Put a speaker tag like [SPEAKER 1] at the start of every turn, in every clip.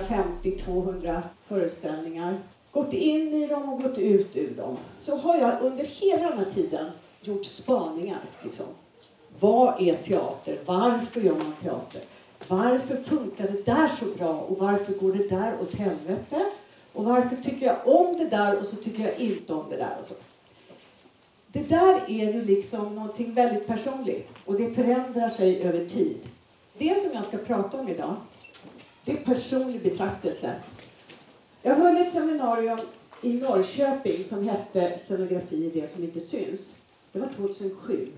[SPEAKER 1] 150-200 föreställningar. Gått in i dem och gått ut ur dem. Så har jag under hela den här tiden gjort spaningar. Liksom. Vad är teater? Varför gör man teater? Varför funkar det där så bra och varför går det där åt helvete? Och varför tycker jag om det där och så tycker jag inte om det där? Och så. Det där är ju liksom någonting väldigt personligt och det förändrar sig över tid. Det som jag ska prata om idag, det är personlig betraktelse. Jag höll ett seminarium i Norrköping som hette Scenografi, det som inte syns. Det var 2007.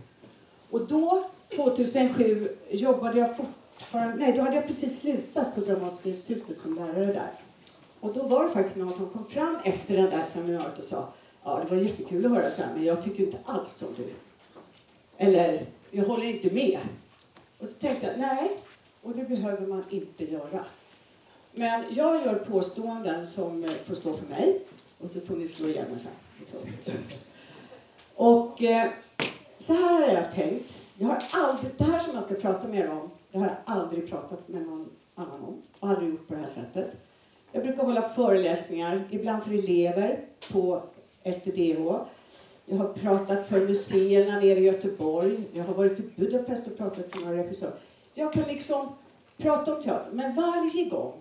[SPEAKER 1] Och då, 2007, jobbade jag fortfarande... Nej, då hade jag precis slutat på Dramatiska institutet som lärare där. Och då var det faktiskt någon som kom fram efter det där seminariet och sa Ja, det var jättekul att höra så här, men jag tycker inte alls som du. Eller, jag håller inte med. Och så tänkte jag, nej, och det behöver man inte göra. Men jag gör påståenden som eh, får stå för mig och så får ni slå igen mig sen. Och eh, så här har jag tänkt. Jag har aldrig, det här som jag ska prata med er om, det har jag aldrig pratat med någon annan om. Och aldrig gjort på det här sättet. Jag brukar hålla föreläsningar, ibland för elever på STDH. Jag har pratat för museerna nere i Göteborg. Jag har varit i Budapest och pratat för några regissörer. Jag kan liksom prata om teater, men varje gång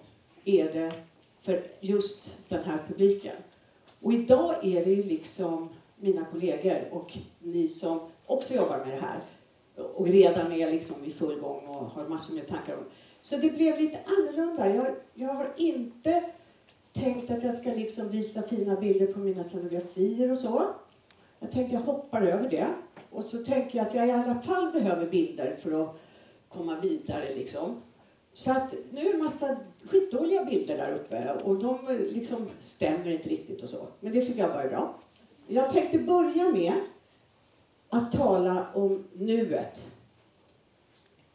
[SPEAKER 1] är det för just den här publiken. Och idag är det ju liksom mina kollegor och ni som också jobbar med det här och redan är liksom i full gång och har massor med tankar om. Så det blev lite annorlunda. Jag, jag har inte tänkt att jag ska liksom visa fina bilder på mina scenografier och så. Jag tänkte jag hoppar över det. Och så tänker jag att jag i alla fall behöver bilder för att komma vidare liksom. Så att nu är det en massa skitdåliga bilder där uppe och de liksom stämmer inte riktigt och så. Men det tycker jag bara är bra. Jag tänkte börja med att tala om nuet.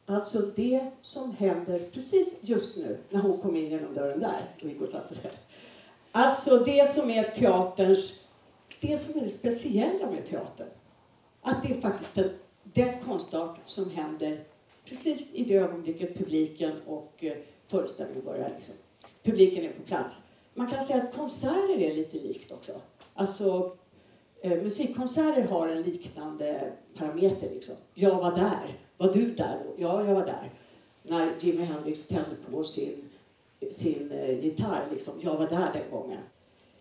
[SPEAKER 1] Alltså det som händer precis just nu när hon kom in genom dörren där och gick och satte sig. Alltså det som är teaterns, det som är det speciella med teatern. Att det är faktiskt den, den konstart som händer precis i det ögonblicket publiken och eh, föreställningen börjar. Liksom. Publiken är på plats. Man kan säga att konserter är lite likt också. Alltså eh, musikkonserter har en liknande parameter. Liksom. Jag var där. Var du där då? Ja, jag var där. När Jimi Hendrix tände på sin sin eh, gitarr. Liksom. Jag var där den gången.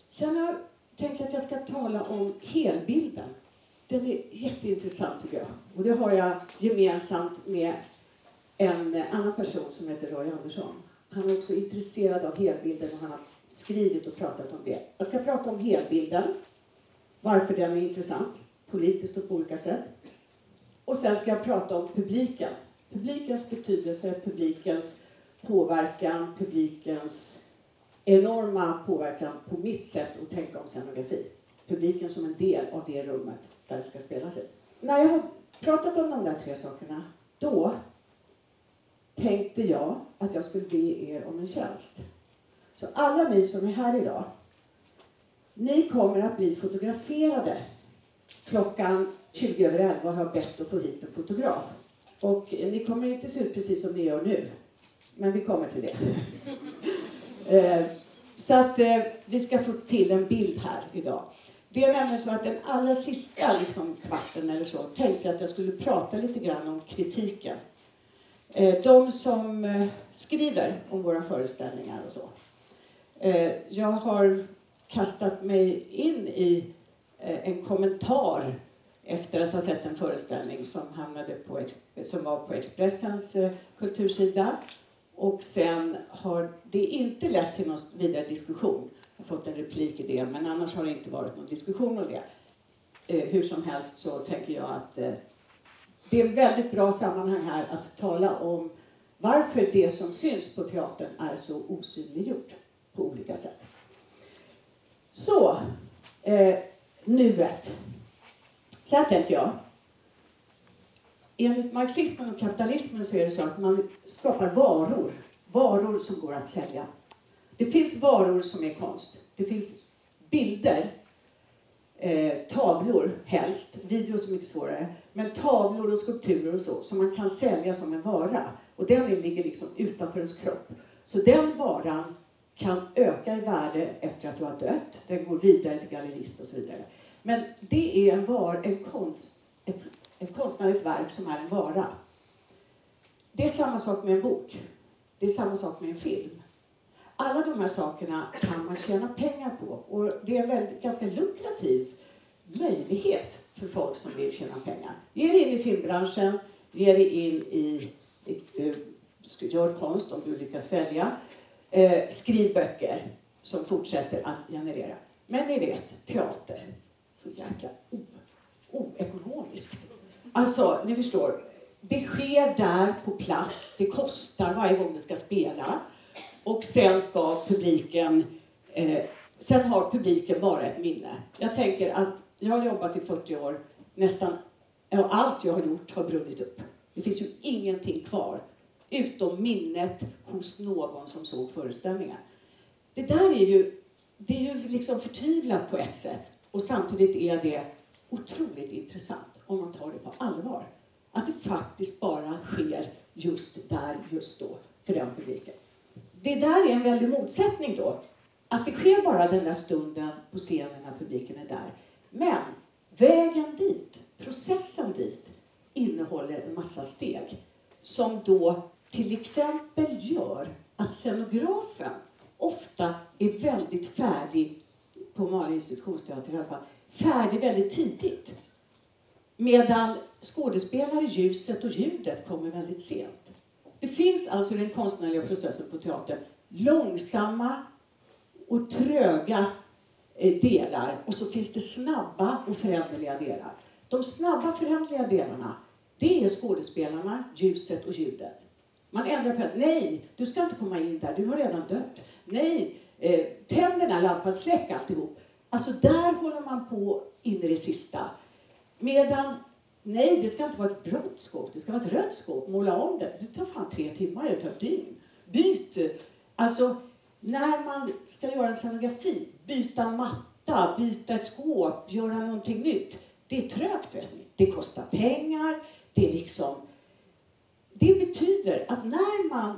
[SPEAKER 1] Sen har jag tänkt att jag ska tala om helbilden. Den är jätteintressant tycker jag. Och det har jag gemensamt med en annan person som heter Roy Andersson. Han är också intresserad av helbilden och han har skrivit och pratat om det. Jag ska prata om helbilden, varför den är intressant, politiskt och på olika sätt. Och sen ska jag prata om publiken. Publikens betydelse, publikens påverkan, publikens enorma påverkan på mitt sätt att tänka om scenografi. Publiken som en del av det rummet där det ska spelas i. När jag har pratat om de där tre sakerna, då tänkte jag att jag skulle be er om en tjänst. Så alla ni som är här idag, ni kommer att bli fotograferade. Klockan 20 över 11 har jag bett att få hit en fotograf. Och ni kommer inte se ut precis som ni gör nu. Men vi kommer till det. Eh, så att eh, vi ska få till en bild här idag. Det är nämligen så att den allra sista liksom, kvarten eller så tänkte jag att jag skulle prata lite grann om kritiken. Eh, de som eh, skriver om våra föreställningar och så. Eh, jag har kastat mig in i en kommentar efter att ha sett en föreställning som, hamnade på, som var på Expressens kultursida och sen har det inte lett till någon vidare diskussion. Jag har fått en replik i det, men annars har det inte varit någon diskussion om det. Hur som helst så tänker jag att det är ett väldigt bra sammanhang här att tala om varför det som syns på teatern är så osynliggjort på olika sätt. Så, eh, nuet. Så här tänker jag enligt marxismen och kapitalismen så är det så att man skapar varor. Varor som går att sälja. Det finns varor som är konst. Det finns bilder, eh, tavlor helst, video är mycket svårare. Men tavlor och skulpturer och så, som man kan sälja som en vara. Och den ligger liksom utanför ens kropp. Så den varan kan öka i värde efter att du har dött. Den går vidare till gallerist och så vidare. Men det är en, var, en konst, ett, ett konstnärligt verk som är en vara. Det är samma sak med en bok. Det är samma sak med en film. Alla de här sakerna kan man tjäna pengar på och det är en väldigt, ganska lukrativ möjlighet för folk som vill tjäna pengar. Ge dig in i filmbranschen, ge dig in i, eh, i, gör konst om du lyckas sälja, eh, skriv böcker som fortsätter att generera. Men ni vet, teater, så jäkla oekonomiskt. Alltså, ni förstår, det sker där på plats, det kostar varje gång det ska spela. Och sen ska publiken, eh, sen har publiken bara ett minne. Jag tänker att jag har jobbat i 40 år, nästan allt jag har gjort har brunnit upp. Det finns ju ingenting kvar, utom minnet hos någon som såg föreställningen. Det där är ju, det är ju liksom förtvivlat på ett sätt och samtidigt är det otroligt intressant om man tar det på allvar. Att det faktiskt bara sker just där, just då, för den publiken. Det där är en väldig motsättning då. Att det sker bara den där stunden på scenen när publiken är där. Men vägen dit, processen dit, innehåller en massa steg som då till exempel gör att scenografen ofta är väldigt färdig, på Malia institutionsteater i alla fall, färdig väldigt tidigt. Medan skådespelare, ljuset och ljudet kommer väldigt sent. Det finns alltså i den konstnärliga processen på teatern långsamma och tröga eh, delar och så finns det snabba och föränderliga delar. De snabba föränderliga delarna, det är skådespelarna, ljuset och ljudet. Man ändrar på Nej, du ska inte komma in där, du har redan dött. Nej, eh, tänderna, lampan, släck alltihop. Alltså där håller man på in i det sista. Medan, nej, det ska inte vara ett blått skåp, det ska vara ett rött skåp. Måla om det. Det tar fan tre timmar, det tar ett dygn. Byt! Alltså, när man ska göra en scenografi, byta matta, byta ett skåp, göra någonting nytt. Det är trögt, vet ni. Det kostar pengar, det är liksom... Det betyder att när man,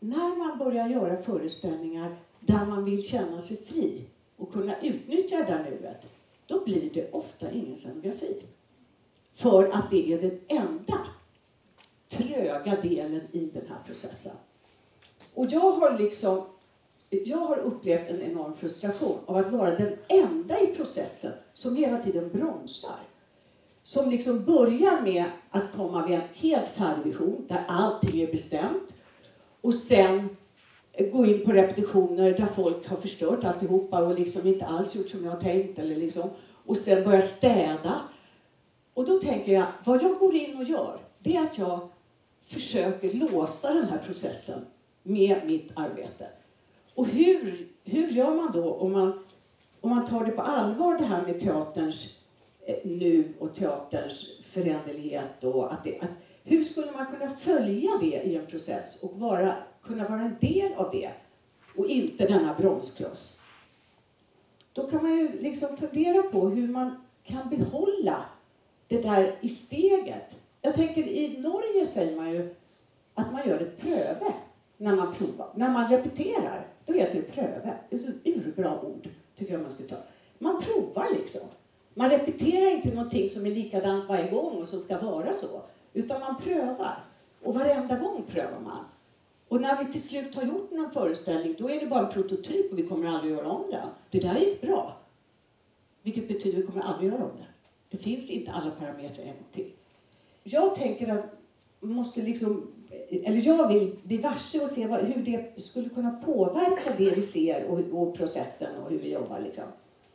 [SPEAKER 1] när man börjar göra föreställningar där man vill känna sig fri och kunna utnyttja det där nuet, då blir det ofta ingen scenografi. För att det är den enda tröga delen i den här processen. Och jag har liksom jag har upplevt en enorm frustration av att vara den enda i processen som hela tiden bromsar. Som liksom börjar med att komma med en helt färdig vision där allting är bestämt och sen gå in på repetitioner där folk har förstört alltihopa och liksom inte alls gjort som jag har tänkt. Eller liksom, och sen börja städa. Och då tänker jag, vad jag går in och gör, det är att jag försöker låsa den här processen med mitt arbete. Och hur, hur gör man då om man, om man tar det på allvar det här med teaterns eh, nu och teaterns föränderlighet och att, det, att hur skulle man kunna följa det i en process och vara, kunna vara en del av det och inte denna bromskloss? Då kan man ju liksom fundera på hur man kan behålla det där i steget. Jag tänker i Norge säger man ju att man gör ett pröve när man provar. När man repeterar, då heter det pröve. Det är ett urbra ord, tycker jag man ska ta. Man provar liksom. Man repeterar inte någonting som är likadant varje gång och som ska vara så. Utan man prövar. Och varenda gång prövar man. Och när vi till slut har gjort någon föreställning, då är det bara en prototyp och vi kommer aldrig göra om den. Det där är bra. Vilket betyder att vi kommer aldrig göra om det. Det finns inte alla parametrar en gång till. Jag tänker att måste liksom, eller jag vill bli varse och se vad, hur det skulle kunna påverka det vi ser och, och processen och hur vi jobbar. Liksom.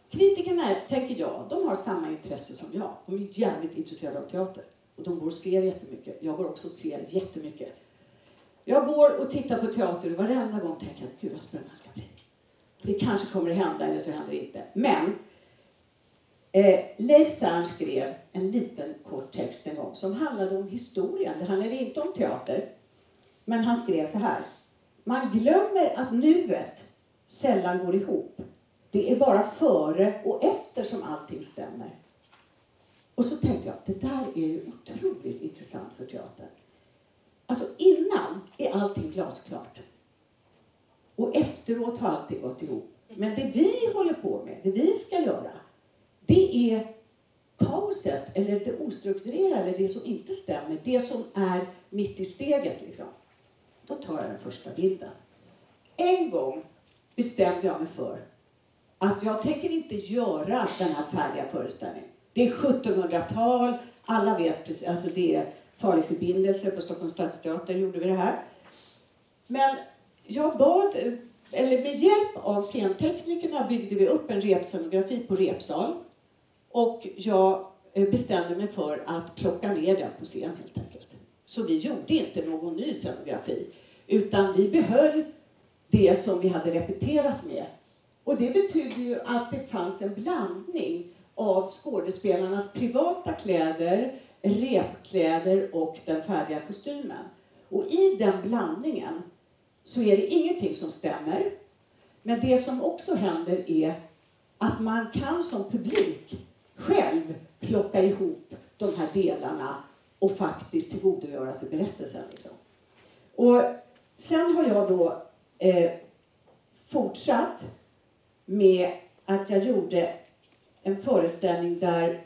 [SPEAKER 1] Kritikerna, tänker jag, de har samma intresse som jag. De är jävligt intresserade av teater. Och de går och ser jättemycket. Jag går också och ser jättemycket. Jag går och tittar på teater och varenda gång tänker jag, gud vad spännande det ska bli. Det kanske kommer att hända eller så händer det inte. Men eh, Leif Sern skrev en liten kort text en gång som handlade om historien. Det handlade inte om teater. Men han skrev så här. Man glömmer att nuet sällan går ihop. Det är bara före och efter som allting stämmer. Och så tänkte jag, det där är ju otroligt intressant för teatern. Alltså innan är allting glasklart. Och efteråt har allting gått ihop. Men det vi håller på med, det vi ska göra, det är kaoset, eller det ostrukturerade, det som inte stämmer, det som är mitt i steget. Liksom. Då tar jag den första bilden. En gång bestämde jag mig för att jag tänker inte göra den här färdiga föreställningen. Det är 1700-tal, alla vet, alltså det är farlig förbindelse på Stockholms stadsteater gjorde vi det här. Men jag bad, eller med hjälp av scenteknikerna byggde vi upp en repscenografi på repsal. Och jag eh, bestämde mig för att plocka ner den på scen helt enkelt. Så vi gjorde inte någon ny scenografi. Utan vi behöll det som vi hade repeterat med. Och det betydde ju att det fanns en blandning av skådespelarnas privata kläder, repkläder och den färdiga kostymen. Och i den blandningen så är det ingenting som stämmer. Men det som också händer är att man kan som publik själv plocka ihop de här delarna och faktiskt tillgodogöra sig berättelsen. Liksom. Och sen har jag då eh, fortsatt med att jag gjorde en föreställning där,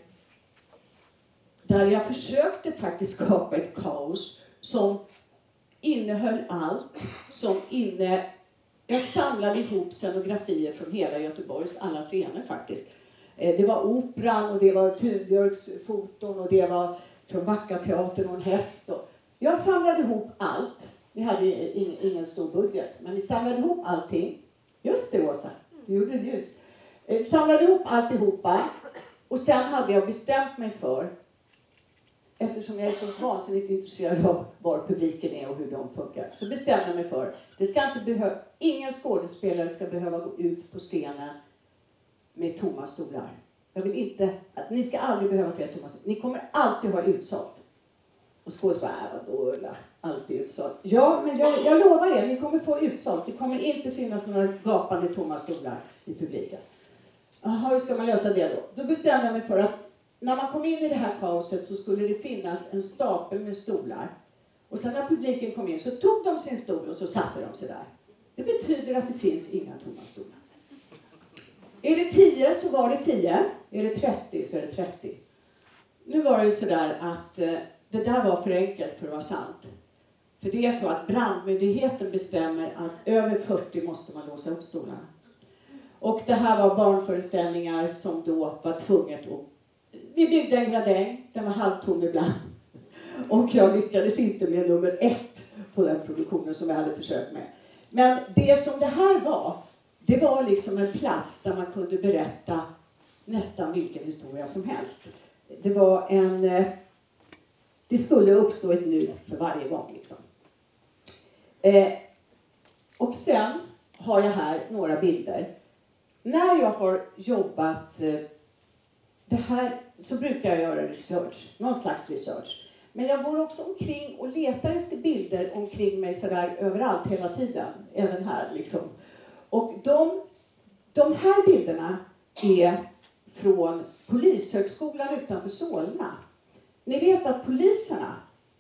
[SPEAKER 1] där jag försökte faktiskt skapa ett kaos som innehöll allt. Som inne, jag samlade ihop scenografier från hela Göteborgs alla scener faktiskt. Eh, det var Operan och det var Tunbjörks foton och det var från Backateatern och en häst. Och jag samlade ihop allt. Vi hade ingen stor budget, men vi samlade ihop allting. Just det, Åsa. Du gjorde det just. Vi samlade ihop alltihopa. Och sen hade jag bestämt mig för, eftersom jag är så vansinnigt intresserad av var publiken är och hur de funkar, så bestämde jag mig för, det ska inte behöva, ingen skådespelare ska behöva gå ut på scenen med tomma stolar. Jag vill inte, att ni ska aldrig behöva se tomma stolar. Ni kommer alltid ha utsålt. Och skådespelaren, äh, vadå Ulla? Alltid utsålt. Ja, men jag, jag lovar er, ni kommer få utsålt. Det kommer inte finnas några gapande tomma stolar i publiken. Jaha, hur ska man lösa det då? Då bestämde jag mig för att när man kom in i det här kaoset så skulle det finnas en stapel med stolar. Och sen när publiken kom in så tog de sin stol och så satte de sig där. Det betyder att det finns inga tomma stolar. Är det 10 så var det 10. Är det 30 så är det 30. Nu var det ju sådär att eh, det där var för enkelt för att vara sant. För det är så att brandmyndigheten bestämmer att över 40 måste man låsa upp stolarna. Och det här var barnföreställningar som då var tvunget att... Vi byggde en gradäng, den var halvtom ibland. Och jag lyckades inte med nummer ett på den produktionen som jag hade försökt med. Men det som det här var, det var liksom en plats där man kunde berätta nästan vilken historia som helst. Det var en... Eh, det skulle uppstå ett nu för varje gång. Liksom. Eh, och sen har jag här några bilder. När jag har jobbat eh, det här så brukar jag göra research, någon slags research. Men jag går också omkring och letar efter bilder omkring mig sådär överallt hela tiden. Även här liksom. Och de, de här bilderna är från Polishögskolan utanför Solna. Ni vet att poliserna,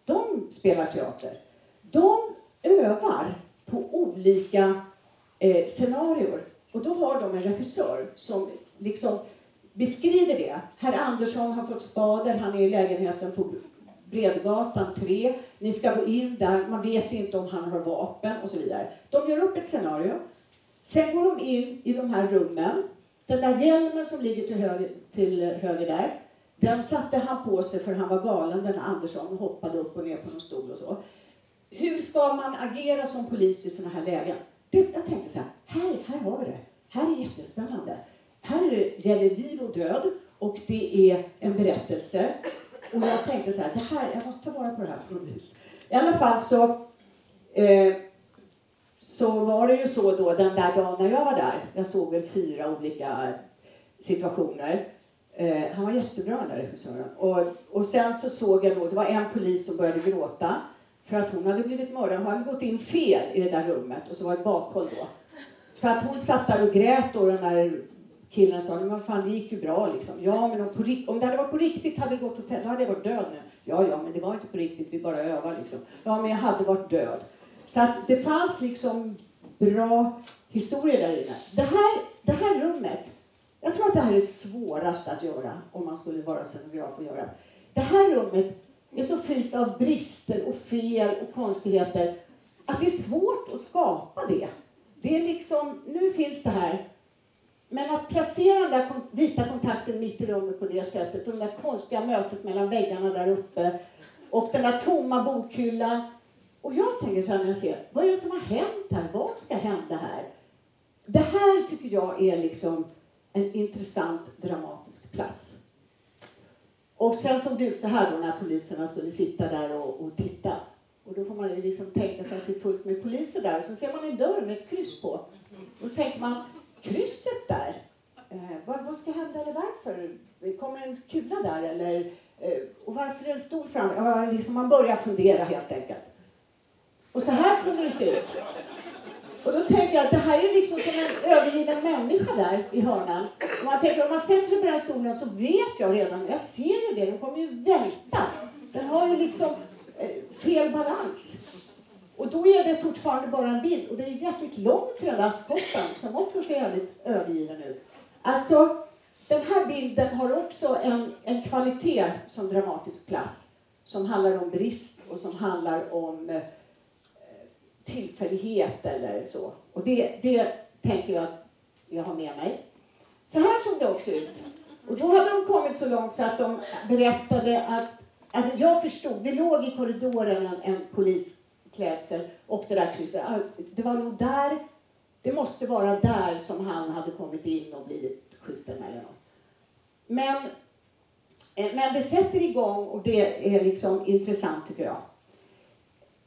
[SPEAKER 1] de spelar teater. De övar på olika eh, scenarier. Och då har de en regissör som liksom beskriver det. Herr Andersson har fått spader, han är i lägenheten på Bredgatan 3. Ni ska gå in där, man vet inte om han har vapen och så vidare. De gör upp ett scenario. Sen går de in i de här rummen. Den där hjälmen som ligger till höger, till höger där, den satte han på sig för han var galen, den Andersson, och hoppade upp och ner på någon stol och så. Hur ska man agera som polis i sådana här lägen? Det, jag tänkte så här, här, här har vi det. Här är jättespännande. Här är det, gäller liv och död och det är en berättelse. Och jag tänkte så här, det här, jag måste ta vara på det här från hus. I alla fall så, eh, så var det ju så då den där dagen när jag var där. Jag såg väl fyra olika situationer. Eh, han var jättebra den där regissören. Och, och sen så såg jag då, det var en polis som började gråta. För att hon hade blivit mördad. Hon hade gått in fel i det där rummet och så var det bakhåll då. Så att hon satt där och grät och den där killen sa, men fan det gick ju bra liksom. Ja men om, på, om det hade varit på riktigt hade det gått åt helvete. Då hade jag varit död nu. Ja, ja, men det var inte på riktigt, vi bara övade liksom. Ja, men jag hade varit död. Så att det fanns liksom bra historier där inne. Det här, det här rummet, jag tror att det här är svårast att göra om man skulle vara scenograf och göra. Det här rummet är så fyllt av brister och fel och konstigheter att det är svårt att skapa det. Det är liksom, nu finns det här. Men att placera den där vita kontakten mitt i rummet på det sättet och det där konstiga mötet mellan väggarna där uppe och den där tomma bokhyllan. Och jag tänker så här när jag ser, vad är det som har hänt här? Vad ska hända här? Det här tycker jag är liksom en intressant dramatisk plats. Och sen såg det ut så här då när poliserna skulle sitta där och, och titta. Och då får man liksom tänka sig att det är fullt med poliser där. Så ser man en dörr med ett kryss på. Och då tänker man, krysset där, eh, vad, vad, ska hända eller varför? Kommer en kula där eller? Eh, och varför är det en stol framme? Ja, liksom man börjar fundera helt enkelt. Och så här kunde det se ut. Och då tänker jag att det här är liksom som en övergiven människa där i hörnan. Och man tänker om man sätter sig på den här stolen så vet jag redan, jag ser ju det, den kommer ju välta. Den har ju liksom eh, fel balans. Och då är det fortfarande bara en bild. Och det är jäkligt långt till den där skotten som också ser jävligt övergiven ut. Alltså, den här bilden har också en, en kvalitet som dramatisk plats. Som handlar om brist och som handlar om eh, tillfällighet eller så. Och det, det tänker jag att jag har med mig. Så här såg det också ut. Och då hade de kommit så långt så att de berättade att, att jag förstod, det låg i korridoren en, en polisklädsel och det där krysset. Det var nog där, det måste vara där som han hade kommit in och blivit skjuten eller något. Men, eh, men det sätter igång och det är liksom intressant tycker jag.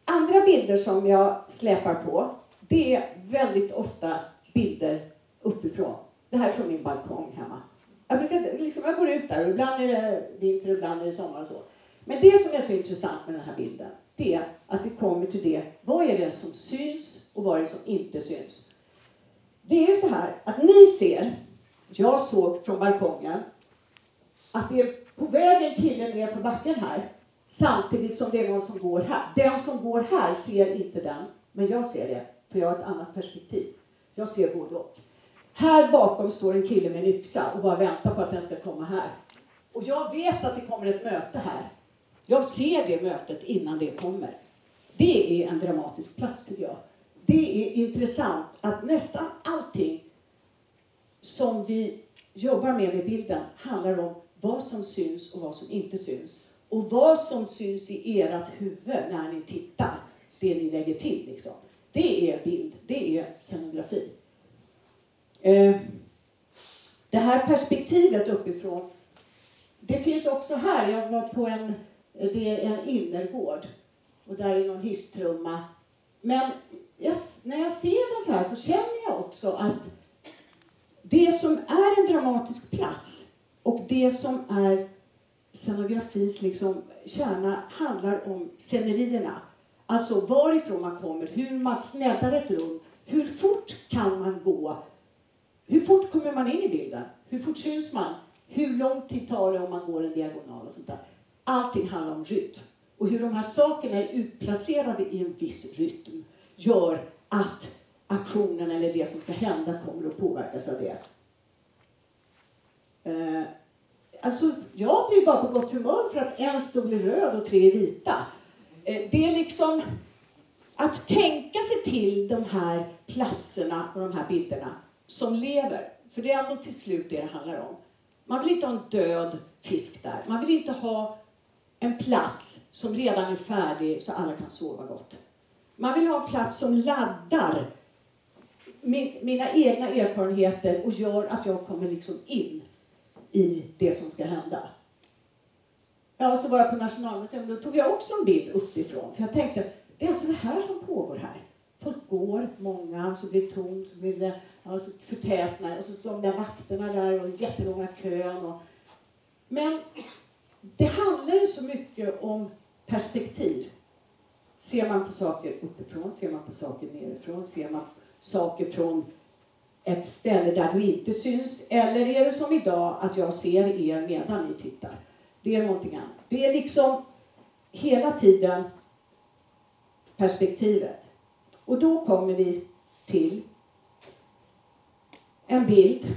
[SPEAKER 1] Andra bilder som jag släpar på, det är väldigt ofta bilder uppifrån. Det här är från min balkong hemma. Jag, brukar, liksom, jag går ut där och ibland är det vinter och ibland är det sommar och så. Men det som är så intressant med den här bilden, det är att vi kommer till det, vad är det som syns och vad är det som inte syns? Det är ju så här att ni ser, jag såg från balkongen, att det är på väg en kille ner för backen här Samtidigt som det är någon som går här. Den som går här ser inte den, men jag ser det, för jag har ett annat perspektiv. Jag ser både och. Här bakom står en kille med en yxa och bara väntar på att den ska komma här. Och jag vet att det kommer ett möte här. Jag ser det mötet innan det kommer. Det är en dramatisk plats tycker jag. Det är intressant att nästan allting som vi jobbar med med bilden handlar om vad som syns och vad som inte syns. Och vad som syns i ert huvud när ni tittar, det ni lägger till, liksom, det är bild, det är scenografi. Eh, det här perspektivet uppifrån, det finns också här. Jag var på en, det är en innergård och där är någon hisstrumma. Men jag, när jag ser den så här så känner jag också att det som är en dramatisk plats och det som är scenografins liksom kärna handlar om scenerierna. Alltså varifrån man kommer, hur man sneddar ett rum, hur fort kan man gå? Hur fort kommer man in i bilden? Hur fort syns man? Hur lång tid tar det om man går en diagonal och sånt där? Allting handlar om rytm. Och hur de här sakerna är utplacerade i en viss rytm gör att aktionen eller det som ska hända kommer att påverkas av det. Eh, Alltså, jag blir bara på gott humör för att en stol är röd och tre är vita. Eh, det är liksom att tänka sig till de här platserna och de här bilderna som lever. För det är ändå till slut det det handlar om. Man vill inte ha en död fisk där. Man vill inte ha en plats som redan är färdig så alla kan sova gott. Man vill ha en plats som laddar mina egna erfarenheter och gör att jag kommer liksom in i det som ska hända. Ja, så var jag på Nationalmuseum. Då tog jag också en bild uppifrån. För jag tänkte, att det är alltså det här som pågår här. Folk går, många, så blir det tomt, så blir det alltså, förtätnar och så står de där vakterna där och jättelånga kön. Och... Men det handlar ju så mycket om perspektiv. Ser man på saker uppifrån, ser man på saker nerifrån, ser man saker från ett ställe där du inte syns? Eller är det som idag att jag ser er medan ni tittar? Det är någonting annat. Det är liksom hela tiden perspektivet. Och då kommer vi till en bild.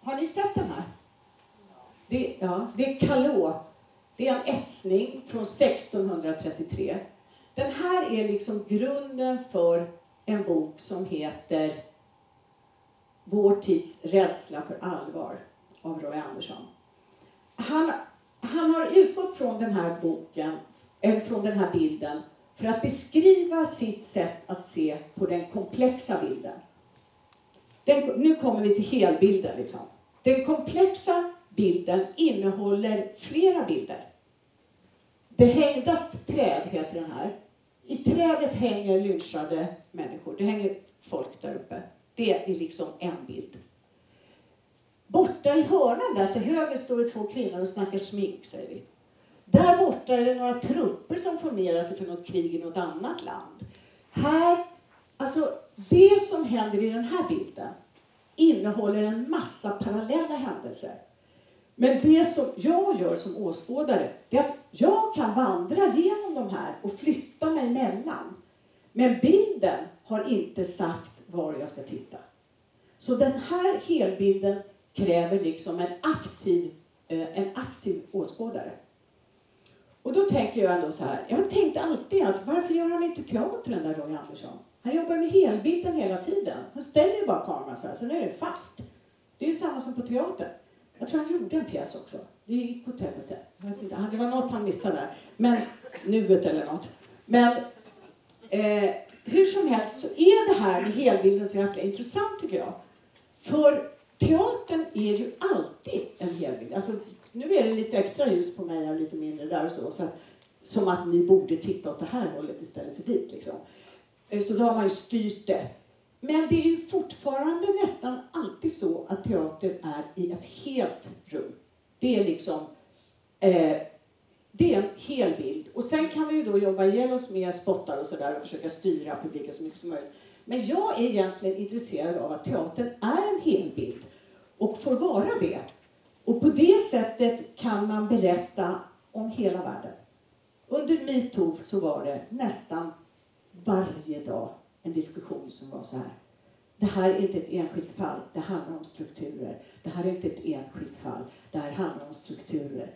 [SPEAKER 1] Har ni sett den här? Det, ja, det är Calot. Det är en etsning från 1633. Den här är liksom grunden för en bok som heter vår tids rädsla för allvar av Roy Andersson. Han, han har utgått från den här boken, eller från den här bilden, för att beskriva sitt sätt att se på den komplexa bilden. Den, nu kommer vi till helbilden. Liksom. Den komplexa bilden innehåller flera bilder. Det hängdas träd heter den här. I trädet hänger lynchade människor. Det hänger folk där uppe. Det är liksom en bild. Borta i hörnan där till höger står det två kvinnor och snackar smink, säger vi. Där borta är det några trupper som formerar sig för något krig i något annat land. Här, alltså det som händer i den här bilden innehåller en massa parallella händelser. Men det som jag gör som åskådare, det är att jag kan vandra genom de här och flytta mig emellan. Men bilden har inte sagt var jag ska titta. Så den här helbilden kräver liksom en aktiv, eh, en aktiv åskådare. Och då tänker jag ändå så här, jag har tänkt alltid att varför gör han inte teater den där Roy Andersson? Han jobbar med helbilden hela tiden. Han ställer ju bara kameran så här, sen är den fast. Det är ju samma som på teater. Jag tror han gjorde en pjäs också. Det gick åt helvete. Det var något han missade där. Men, nuet eller något. Men eh, hur som helst så är det här med helbilden så jäkla intressant tycker jag. För teatern är ju alltid en helbild. Alltså, nu är det lite extra ljus på mig och lite mindre där och så. så som att ni borde titta åt det här hållet istället för dit. Liksom. Eh, så då har man ju styrt det. Men det är ju fortfarande nästan alltid så att teatern är i ett helt rum. Det är liksom eh, det är en hel bild. Och sen kan vi ju då jobba ihjäl oss med spottar och sådär och försöka styra publiken så mycket som möjligt. Men jag är egentligen intresserad av att teatern är en helbild och får vara det. Och på det sättet kan man berätta om hela världen. Under metoo så var det nästan varje dag en diskussion som var så här. Det här är inte ett enskilt fall, det handlar om strukturer. Det här är inte ett enskilt fall, det här handlar om strukturer.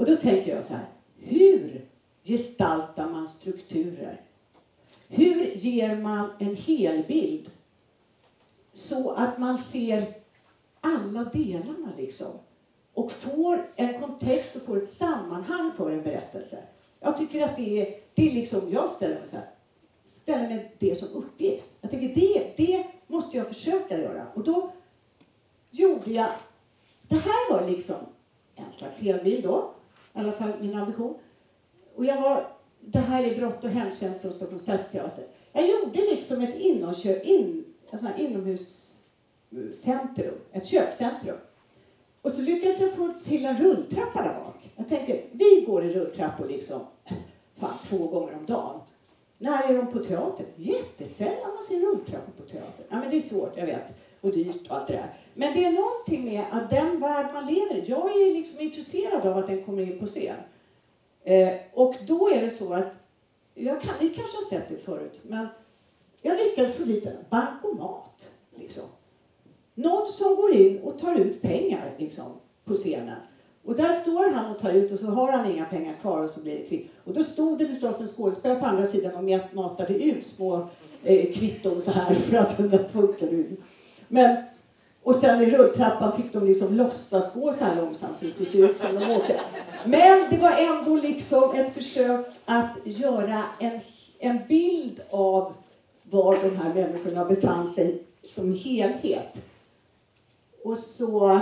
[SPEAKER 1] Och då tänker jag så här, hur gestaltar man strukturer? Hur ger man en helbild så att man ser alla delarna liksom? Och får en kontext och får ett sammanhang för en berättelse. Jag tycker att det är, det är liksom, jag ställer mig så här, ställer mig det som uppgift. Jag tänker det, det måste jag försöka göra. Och då gjorde jag, det här var liksom en slags helbild då, i alla fall min ambition. Och jag var, det här är brott och hemtjänst och Stockholms stadsteater. Jag gjorde liksom ett inomkö, in, alltså inomhuscentrum, ett köpcentrum. Och så lyckades jag få till en rulltrappa där bak. Jag tänkte, vi går i rulltrappor liksom fan, två gånger om dagen. När är de på teatern? Jättesällan man ser rulltrappor på teatern. Ja, men det är svårt, jag vet. Och dyrt och allt det där. Men det är någonting med att den värld man lever i, jag är liksom intresserad av att den kommer in på scen. Eh, och då är det så att, jag kan, ni kanske har sett det förut, men jag lyckades få dit en bankomat. Liksom. Någon som går in och tar ut pengar liksom, på scenen. Och där står han och tar ut och så har han inga pengar kvar och så blir det kvitt. Och då stod det förstås en skådespelare på andra sidan och matade ut små eh, kvitton så här för att den funkade. Men, och sen i rulltrappan fick de liksom låtsas gå så här långsamt så det skulle se ut som de åkte. Men det var ändå liksom ett försök att göra en, en bild av var de här människorna befann sig som helhet. Och så,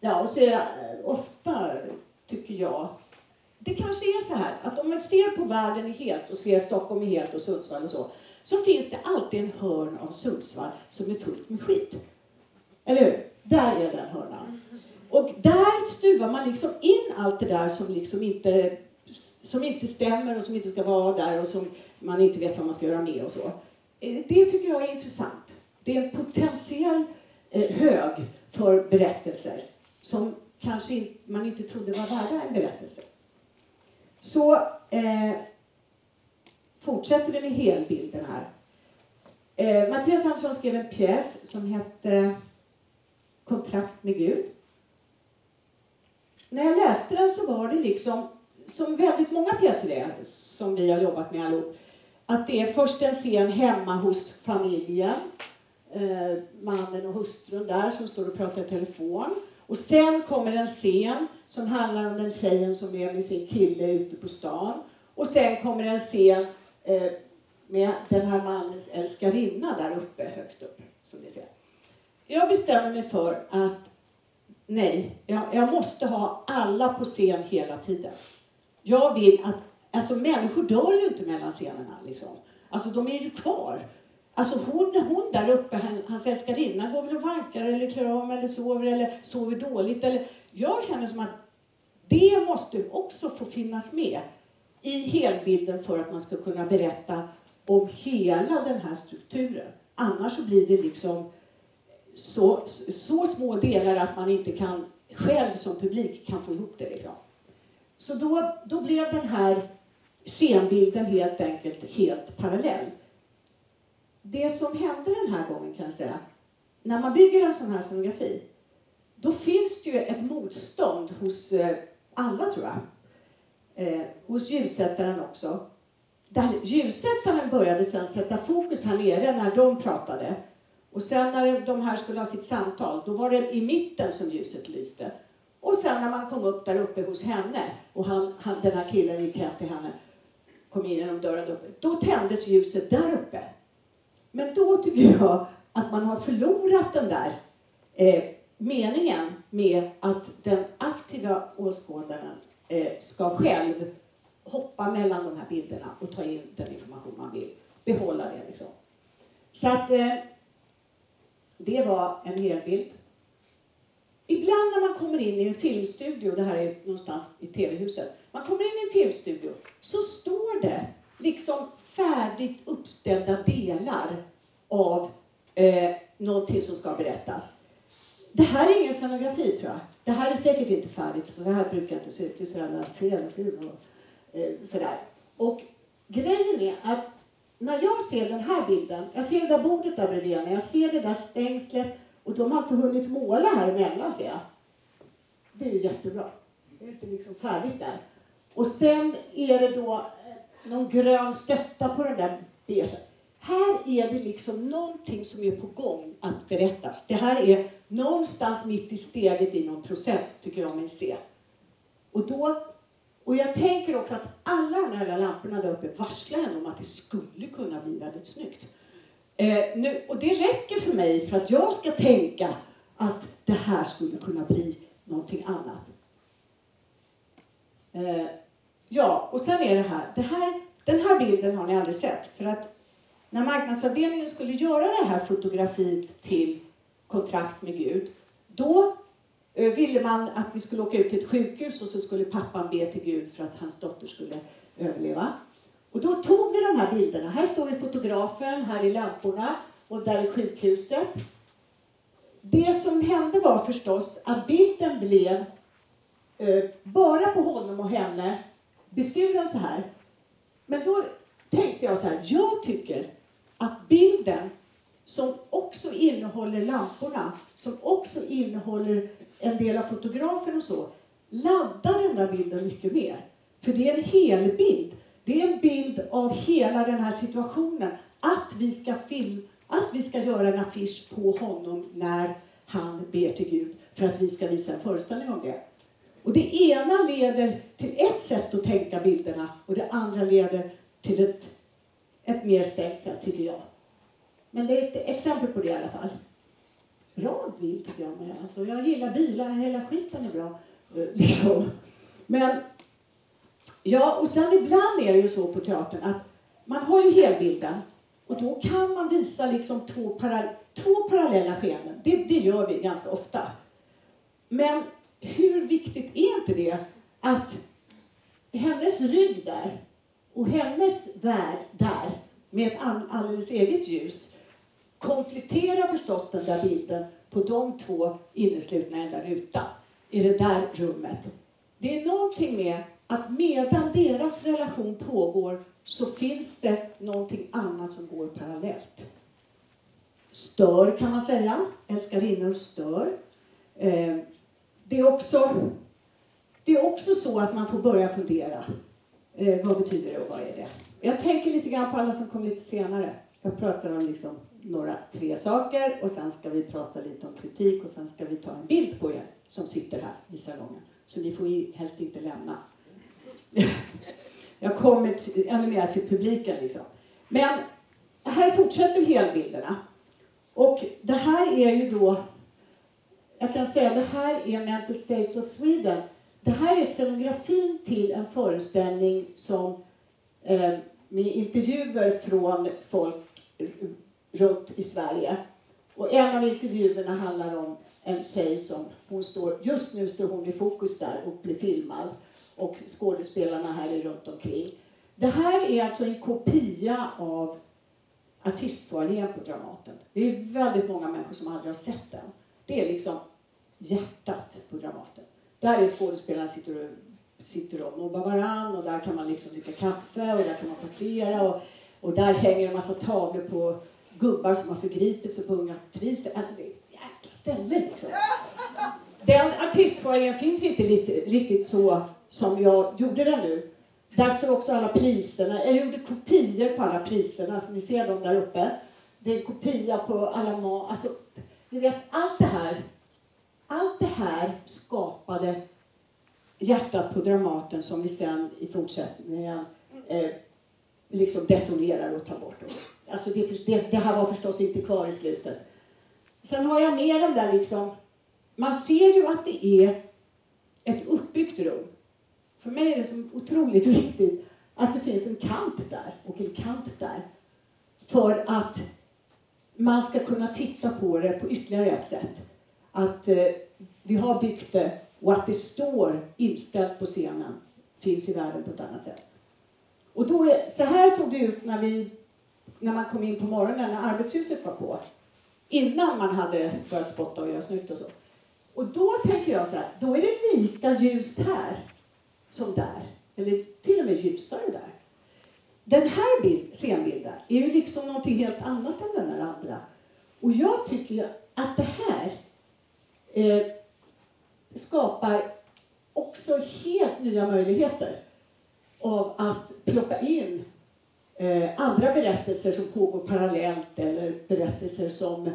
[SPEAKER 1] ja, och så är det eh, ofta, tycker jag, det kanske är så här att om man ser på världen i helt och ser Stockholm i helt och Sundsvall och så, så finns det alltid en hörn av Sundsvall som är fullt med skit. Eller hur? Där är den hörnan. Och där stuvar man liksom in allt det där som liksom inte, som inte stämmer och som inte ska vara där och som man inte vet vad man ska göra med och så. Eh, det tycker jag är intressant. Det är en potentiell eh, hög för berättelser som kanske man inte trodde var värda en berättelse. Så eh, fortsätter vi med helbilden här. Eh, Mattias Andersson skrev en pjäs som hette Kontrakt med Gud. När jag läste den så var det liksom, som väldigt många pjäser är, som vi har jobbat med allihop, att det är först en scen hemma hos familjen, eh, mannen och hustrun där som står och pratar i telefon. Och sen kommer en scen som handlar om den tjejen som är med sin kille ute på stan. Och sen kommer en scen Eh, med den här mannens älskarinna där uppe, högst upp. Som ni ser. Jag bestämmer mig för att nej, jag, jag måste ha alla på scen hela tiden. Jag vill att, alltså människor dör ju inte mellan scenerna liksom. Alltså de är ju kvar. Alltså hon, hon där uppe, hans älskarinna, går väl och vankar eller kramar eller sover eller sover dåligt. Eller, jag känner som att det måste också få finnas med i helbilden för att man ska kunna berätta om hela den här strukturen. Annars så blir det liksom så, så små delar att man inte kan själv som publik kan få ihop det. Liksom. Så då, då blev den här scenbilden helt enkelt helt parallell. Det som hände den här gången kan jag säga, när man bygger en sån här scenografi, då finns det ju ett motstånd hos eh, alla tror jag. Eh, hos ljussättaren också. Där ljussättaren började sen sätta fokus här nere när de pratade. Och sen när de här skulle ha sitt samtal, då var det i mitten som ljuset lyste. Och sen när man kom upp där uppe hos henne och han, han, den här killen gick hem till henne, kom in genom dörren uppe, då tändes ljuset där uppe. Men då tycker jag att man har förlorat den där eh, meningen med att den aktiva åskådaren Eh, ska själv hoppa mellan de här bilderna och ta in den information man vill. Behålla det liksom. Så att eh, det var en helbild. Ibland när man kommer in i en filmstudio, det här är någonstans i TV-huset, man kommer in i en filmstudio så står det liksom färdigt uppställda delar av eh, någonting som ska berättas. Det här är ingen scenografi tror jag. Det här är säkert inte färdigt, så det här brukar inte se ut. Det är så jävla fel film och eh, sådär. Och grejen är att när jag ser den här bilden, jag ser det där bordet där bredvid mig. jag ser det där stängslet och de har inte hunnit måla här emellan ser jag. Det är ju jättebra. Det är inte liksom färdigt där. Och sen är det då eh, någon grön stötta på den där beiga. Här är det liksom någonting som är på gång att berättas. Det här är någonstans mitt i steget i någon process, tycker jag mig se. Och, då, och jag tänker också att alla de här lamporna där uppe varslar ändå om att det skulle kunna bli väldigt snyggt. Eh, nu, och det räcker för mig för att jag ska tänka att det här skulle kunna bli någonting annat. Eh, ja, och sen är det här, det här, den här bilden har ni aldrig sett. För att när marknadsavdelningen skulle göra det här fotografiet till kontrakt med Gud, då eh, ville man att vi skulle åka ut till ett sjukhus och så skulle pappan be till Gud för att hans dotter skulle överleva. Och då tog vi de här bilderna. Här står vi fotografen, här är lamporna och där är sjukhuset. Det som hände var förstås att bilden blev eh, bara på honom och henne beskuren så här. Men då tänkte jag så här, jag tycker att bilden som också innehåller lamporna, som också innehåller en del av fotografen och så, laddar den där bilden mycket mer. För det är en helbild. Det är en bild av hela den här situationen. Att vi ska film, att vi ska göra en affisch på honom när han ber till Gud för att vi ska visa en föreställning om det. Och det ena leder till ett sätt att tänka bilderna och det andra leder till ett ett mer stängt sätt, tycker jag. Men det är ett exempel på det i alla fall. Bra bil, tycker jag. Med. Alltså, jag gillar bilar, hela skiten är bra. Eh, liksom. Men, ja, och sen ibland är det ju så på teatern att man har ju helbilden och då kan man visa liksom två, para, två parallella skeenden. Det, det gör vi ganska ofta. Men hur viktigt är inte det att hennes rygg där och hennes värld där, med ett alldeles eget ljus, kompletterar förstås den där bilden på de två inneslutna i en där ruta, i det där rummet. Det är någonting med att medan deras relation pågår så finns det någonting annat som går parallellt. Stör kan man säga. Älskarinnor stör. Eh, det, är också, det är också så att man får börja fundera. Eh, vad betyder det och vad är det? Jag tänker lite grann på alla som kom lite senare. Jag pratar om liksom några, tre saker och sen ska vi prata lite om kritik och sen ska vi ta en bild på er som sitter här i salongen. Så ni får helst inte lämna. Jag kommer ännu mer till publiken liksom. Men här fortsätter helbilderna. Och det här är ju då, jag kan säga det här är Mental States of Sweden. Det här är scenografin till en föreställning som eh, med intervjuer från folk runt i Sverige. Och en av intervjuerna handlar om en tjej som, hon står, just nu står hon i fokus där och blir filmad. Och skådespelarna här är runt omkring. Det här är alltså en kopia av artistfoajén på Dramaten. Det är väldigt många människor som aldrig har sett den. Det är liksom hjärtat på Dramaten. Där är skådespelarna sitter och, sitter och mobbar varann och där kan man liksom dricka kaffe och där kan man passera och, och där hänger en massa tavlor på gubbar som har förgripit sig på unga aktriser. Alltså, det är ett jäkla ställe liksom. Den artistfoajén finns inte riktigt så som jag gjorde den nu. Där står också alla priserna. Jag gjorde kopior på alla priserna, så ni ser dem där uppe. Det är en kopia på alla mat. Alltså, ni vet, allt det här, allt det här skapade hjärtat på Dramaten som vi sen i fortsättningen eh, liksom detonerar och tar bort. Alltså det, det, det, här var förstås inte kvar i slutet. Sen har jag med den där liksom, man ser ju att det är ett uppbyggt rum. För mig är det så otroligt viktigt att det finns en kant där och en kant där. För att man ska kunna titta på det på ytterligare ett sätt. Att eh, vi har byggt det och att det står inställt på scenen finns i världen på ett annat sätt. Och då är, så här såg det ut när, vi, när man kom in på morgonen när arbetshuset var på. Innan man hade börjat spotta och göra snyggt och så. Och då tänker jag så här, då är det lika ljust här som där. Eller till och med ljusare där. Den här bild, scenbilden är ju liksom någonting helt annat än den där andra. Och jag tycker att det här eh, skapar också helt nya möjligheter av att plocka in eh, andra berättelser som pågår parallellt eller berättelser som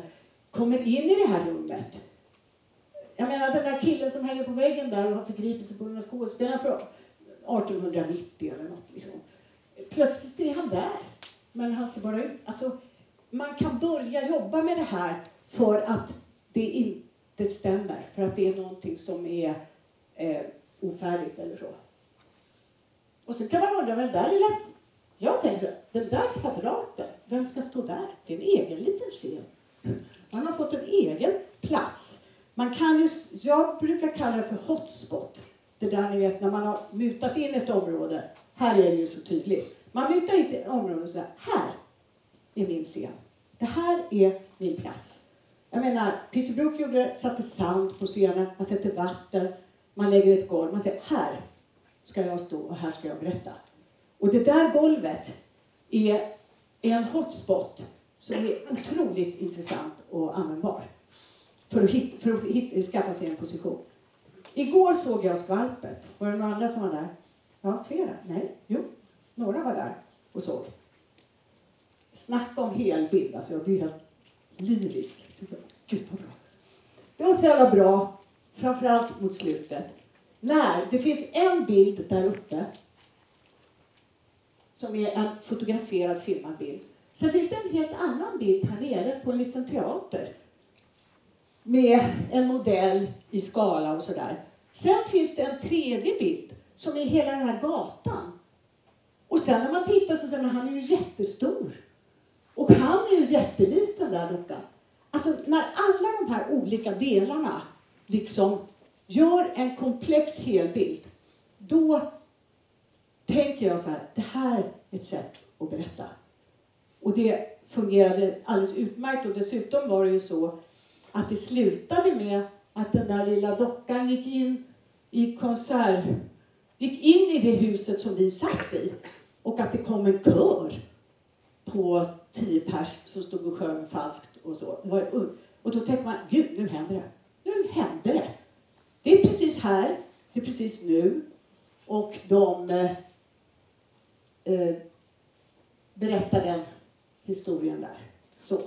[SPEAKER 1] kommer in i det här rummet. Jag menar den där killen som hänger på väggen där och har förgripit sig på den där skådespelaren från 1890 eller något. Liksom. Plötsligt är han där. Men han ser bara ut... Alltså, man kan börja jobba med det här för att det inte det stämmer. För att det är någonting som är eh, ofärdigt eller så. Och så kan man undra, men där lilla... Jag tänker, den där kvadraten, vem ska stå där? Det är en egen liten scen. Man har fått en egen plats. Man kan ju, jag brukar kalla det för hotspot. Det där ni vet när man har mutat in ett område. Här är det ju så tydligt. Man mutar in ett område och säger, här är min scen. Det här är min plats. Jag menar, Peter Brook gjorde, det, satte sand på scenen, man sätter vatten, man lägger ett golv, man säger här ska jag stå och här ska jag berätta. Och det där golvet är, är en hotspot som är otroligt intressant och användbar för att, hit, för att hit, skaffa sig en position. Igår såg jag Skvalpet. Var det några andra som var där? Ja, flera? Nej, jo, några var där och såg. Snacka om helbild, alltså jag blir helt lyrisk. Gud vad bra. Det var så jävla bra, framförallt mot slutet. När det finns en bild där uppe som är en fotograferad filmad bild. Sen finns det en helt annan bild här nere på en liten teater med en modell i skala och sådär. Sen finns det en tredje bild som är hela den här gatan. Och sen när man tittar så ser man han är ju jättestor. Och han är ju jättelik den där dockan. Alltså när alla de här olika delarna liksom gör en komplex helbild, då tänker jag så här, det här är ett sätt att berätta. Och det fungerade alldeles utmärkt och dessutom var det ju så att det slutade med att den där lilla dockan gick in i konsert, gick in i det huset som vi satt i och att det kom en kör på tio pers som stod och sjöng falskt och så. Och då tänker man, gud nu händer det. Nu händer det. Det är precis här, det är precis nu. Och de eh, eh, berättar den historien där. Så.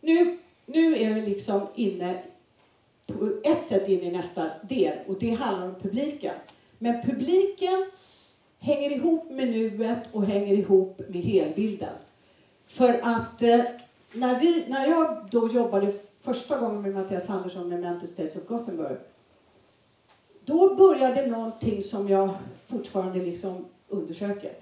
[SPEAKER 1] Nu, nu är vi liksom inne på ett sätt in i nästa del och det handlar om publiken. Men publiken hänger ihop med nuet och hänger ihop med helbilden. För att eh, när, vi, när jag då jobbade första gången med Mattias Andersson med Mental States of Gothenburg då började någonting som jag fortfarande liksom undersöker.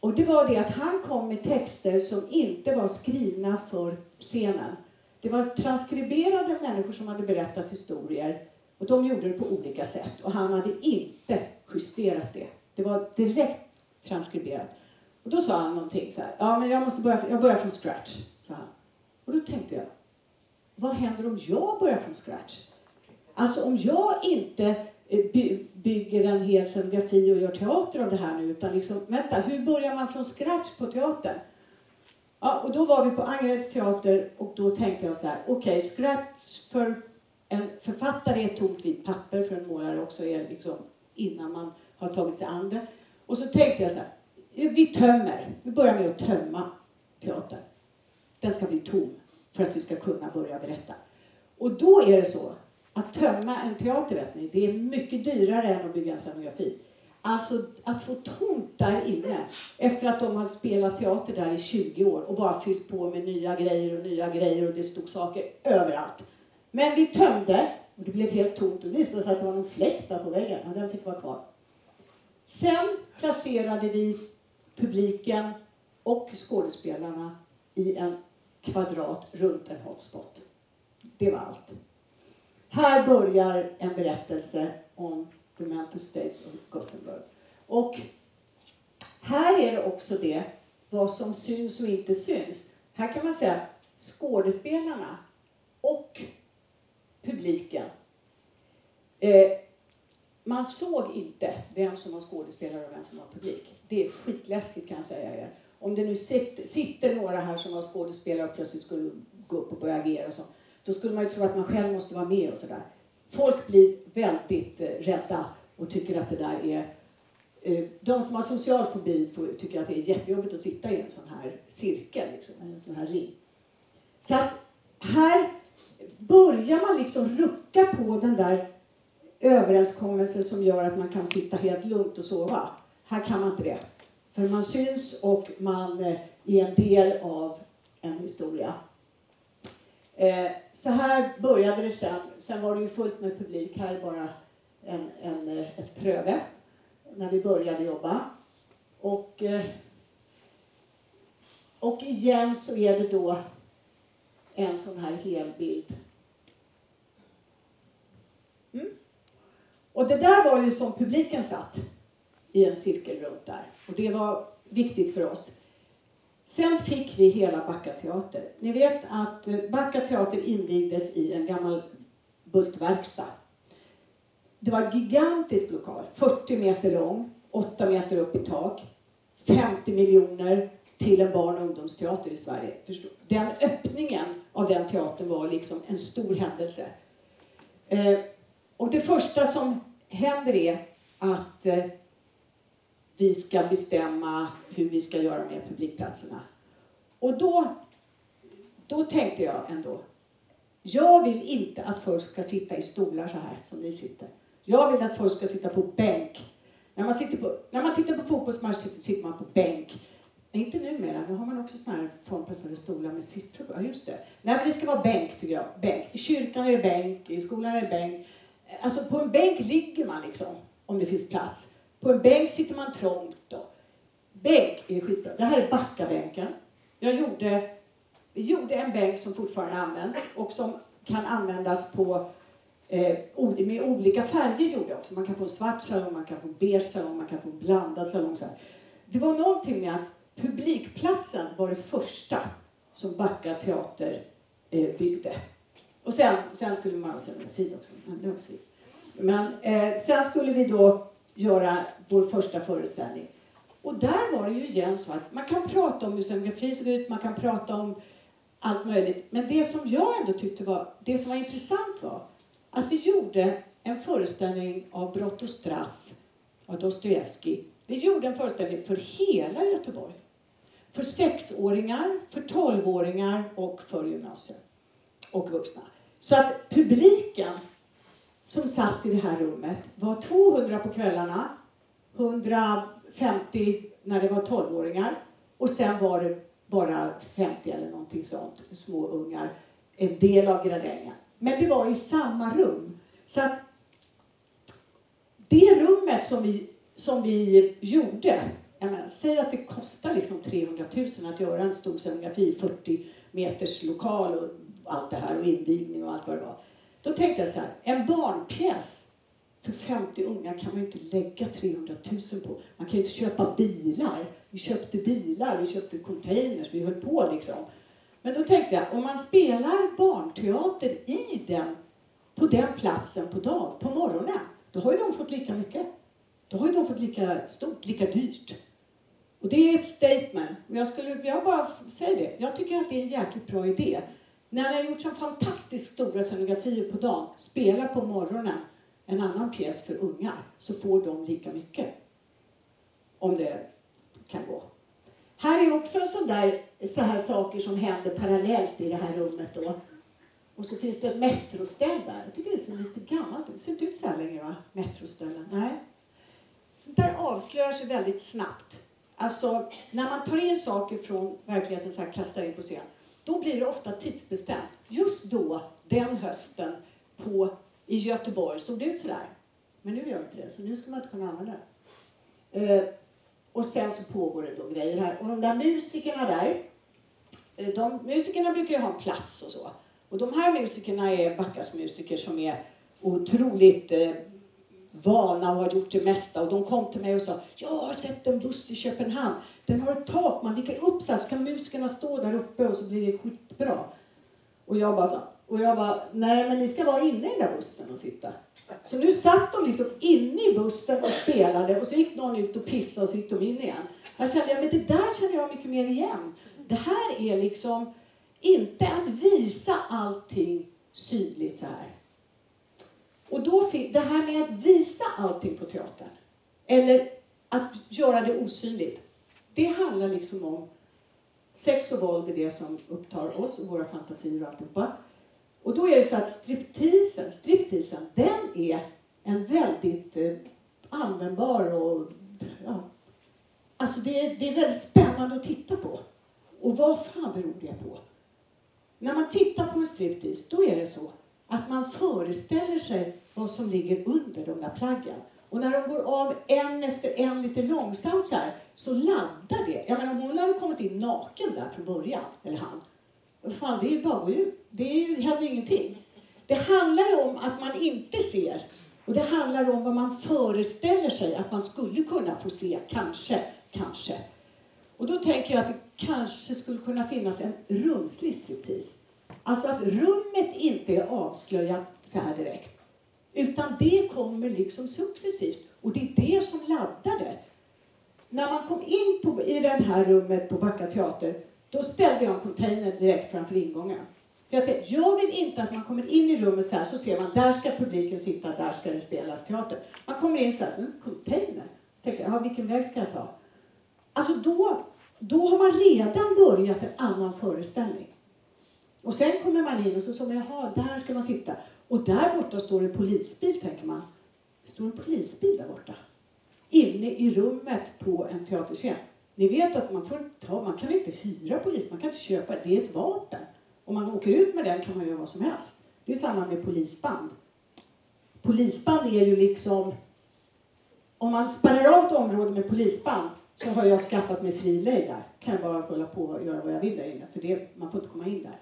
[SPEAKER 1] Och det var det att han kom med texter som inte var skrivna för scenen. Det var transkriberade människor som hade berättat historier och de gjorde det på olika sätt och han hade inte justerat det. Det var direkt transkriberat. Och då sa han någonting så här, ja men jag måste börja, jag börjar från scratch, sa han. Och då tänkte jag, vad händer om jag börjar från scratch? Alltså om jag inte eh, by, bygger en hel scenografi och gör teater av det här nu, utan liksom, vänta, hur börjar man från scratch på teatern? Ja, och då var vi på Angereds teater och då tänkte jag så här, okej, okay, scratch för en författare är ett tomt vitt papper, för en målare också är liksom innan man har tagit sig an det. Och så tänkte jag så här, vi tömmer, vi börjar med att tömma teatern. Den ska bli tom för att vi ska kunna börja berätta. Och då är det så att tömma en teater, vet ni, det är mycket dyrare än att bygga en scenografi. Alltså att få tomt där inne efter att de har spelat teater där i 20 år och bara fyllt på med nya grejer och nya grejer och det stod saker överallt. Men vi tömde och det blev helt tomt och det visade sig att det var någon fläkt där på väggen, men den fick vara kvar. Sen placerade vi publiken och skådespelarna i en kvadrat runt en hotspot. Det var allt. Här börjar en berättelse om The Mental States of Gothenburg. Och här är det också det, vad som syns och inte syns. Här kan man säga skådespelarna och publiken. Eh, man såg inte vem som var skådespelare och vem som var publik. Det är skitläskigt kan jag säga er. Om det nu sitter, sitter några här som var skådespelare och plötsligt skulle gå upp och börja agera och så, då skulle man ju tro att man själv måste vara med och sådär. Folk blir väldigt eh, rädda och tycker att det där är eh, de som har social fobi tycker att det är jättejobbigt att sitta i en sån här cirkel, liksom, en sån här ring. Så att här börjar man liksom rucka på den där överenskommelser som gör att man kan sitta helt lugnt och sova. Här kan man inte det. För man syns och man eh, är en del av en historia. Eh, så här började det sen. Sen var det ju fullt med publik. Här är bara en, en, eh, ett pröve när vi började jobba. Och, och igen så är det då en sån här helbild. Och det där var ju som publiken satt i en cirkel runt där. Och det var viktigt för oss. Sen fick vi hela Backa teater. Ni vet att eh, Backa teater invigdes i en gammal bultverkstad. Det var en gigantisk lokal, 40 meter lång, 8 meter upp i tak, 50 miljoner till en barn och ungdomsteater i Sverige. Den öppningen av den teatern var liksom en stor händelse. Eh, och det första som händer är att eh, vi ska bestämma hur vi ska göra med publikplatserna. Och då, då tänkte jag ändå, jag vill inte att folk ska sitta i stolar så här som ni sitter. Jag vill att folk ska sitta på bänk. När man, sitter på, när man tittar på fotbollsmatch sitter man på bänk. Inte numera, nu har man också såna här formpressade stolar med siffror Ja, just det. Nej, men det ska vara bänk tycker jag. Bänk. I kyrkan är det bänk, i skolan är det bänk. Alltså på en bänk ligger man liksom, om det finns plats. På en bänk sitter man trångt då. Bänk är skitbra. Det här är Backabänken. Jag gjorde, vi gjorde en bänk som fortfarande används och som kan användas på eh, med olika färger gjorde jag också. Man kan få en svart salong, man kan få beige salong, man kan få en blandad salong. Så Det var någonting med att publikplatsen var det första som Backa teater eh, byggde. Och sen, sen skulle man ha scenografi också. Men det Men eh, sen skulle vi då göra vår första föreställning. Och där var det ju igen så att man kan prata om hur scenografin såg ut, man kan prata om allt möjligt. Men det som jag ändå tyckte var, det som var intressant var att vi gjorde en föreställning av Brott och straff av Dostojevskij. Vi gjorde en föreställning för hela Göteborg. För sexåringar, för tolvåringar och för gymnasiet. Och vuxna. Så att publiken som satt i det här rummet var 200 på kvällarna, 150 när det var 12-åringar och sen var det bara 50 eller någonting sånt, små ungar, en del av gradängen. Men det var i samma rum. Så att det rummet som vi, som vi gjorde, jag menar, säg att det kostar liksom 300 000 att göra en stor scenografi, 40 meters lokal och allt det här och invigning och allt vad det var. Då tänkte jag så här, en barnpjäs för 50 unga kan man ju inte lägga 300 000 på. Man kan ju inte köpa bilar. Vi köpte bilar, vi köpte containers, vi höll på liksom. Men då tänkte jag, om man spelar barnteater i den, på den platsen på dag, på morgonen, då har ju de fått lika mycket. Då har ju de fått lika stort, lika dyrt. Och det är ett statement. Jag, skulle, jag bara säger det. Jag tycker att det är en jäkligt bra idé. När ni har gjort så fantastiskt stora scenografier på dagen, spela på morgonen en annan pjäs för ungar, så får de lika mycket. Om det kan gå. Här är också en sån där, så här saker som händer parallellt i det här rummet då. Och så finns det ett metroställ där. Jag tycker det ser lite gammalt ut. Det ser inte ut så här längre va? Metroställen. Nej. Sånt där avslöjar sig väldigt snabbt. Alltså, när man tar in saker från verkligheten så här kastar in på scen, då blir det ofta tidsbestämt. Just då, den hösten, på, i Göteborg såg det ut sådär. Men nu gör det inte det, så nu ska man inte kunna använda det. Eh, och sen så pågår det då grejer här. Och de där musikerna där, eh, de musikerna brukar ju ha en plats och så. Och de här musikerna är Backas musiker som är otroligt eh, vana och har gjort det mesta. Och de kom till mig och sa, jag har sett en buss i Köpenhamn. Den har ett tak, man viker upp så här så kan musikerna stå där uppe och så blir det skitbra. Och jag bara, så, och jag bara, nej men ni ska vara inne i den där bussen och sitta. Så nu satt de liksom inne i bussen och spelade och så gick någon ut och pissade och så gick de in igen. Jag kände, ja, men det där känner jag mycket mer igen. Det här är liksom inte att visa allting synligt så här. Och då, det här med att visa allting på teatern, eller att göra det osynligt, det handlar liksom om sex och våld är det som upptar oss och våra fantasier och alltihopa. Och då är det så att stripteasen, striptisen den är en väldigt eh, användbar och ja, alltså det, är, det är väldigt spännande att titta på. Och vad fan beror det på? När man tittar på en striptease, då är det så att man föreställer sig vad som ligger under de där plaggen. Och när de går av en efter en lite långsamt så här, så laddar det. Jag menar om hon hade kommit in naken där från början, eller han. Fan, det är bara att gå ut. Det händer ingenting. Det handlar om att man inte ser. Och det handlar om vad man föreställer sig att man skulle kunna få se, kanske, kanske. Och då tänker jag att det kanske skulle kunna finnas en rumslig striptease. Alltså att rummet inte är avslöjat så här direkt. Utan det kommer liksom successivt. Och det är det som laddar det. När man kom in på, i det här rummet på Backa teater, då ställde jag en container direkt framför ingången. Jag, tänkte, jag vill inte att man kommer in i rummet så här, så ser man, där ska publiken sitta, där ska det spelas teater. Man kommer in så här, en mm, container. Så tänker jag, vilken väg ska jag ta? Alltså då, då har man redan börjat en annan föreställning. Och sen kommer man in och så säger man, jaha, där ska man sitta. Och där borta står en polisbil, tänker man. Det står en polisbil där borta. Inne i rummet på en teaterscen. Ni vet att man, får ta, man kan inte hyra polis, man kan inte köpa det. Det är ett vapen. Om man åker ut med den kan man göra vad som helst. Det är samma med polisband. Polisband är ju liksom... Om man spärrar av ett område med polisband så har jag skaffat mig fri lejd där. Kan jag bara hålla på och göra vad jag vill där inne. För det, man får inte komma in där.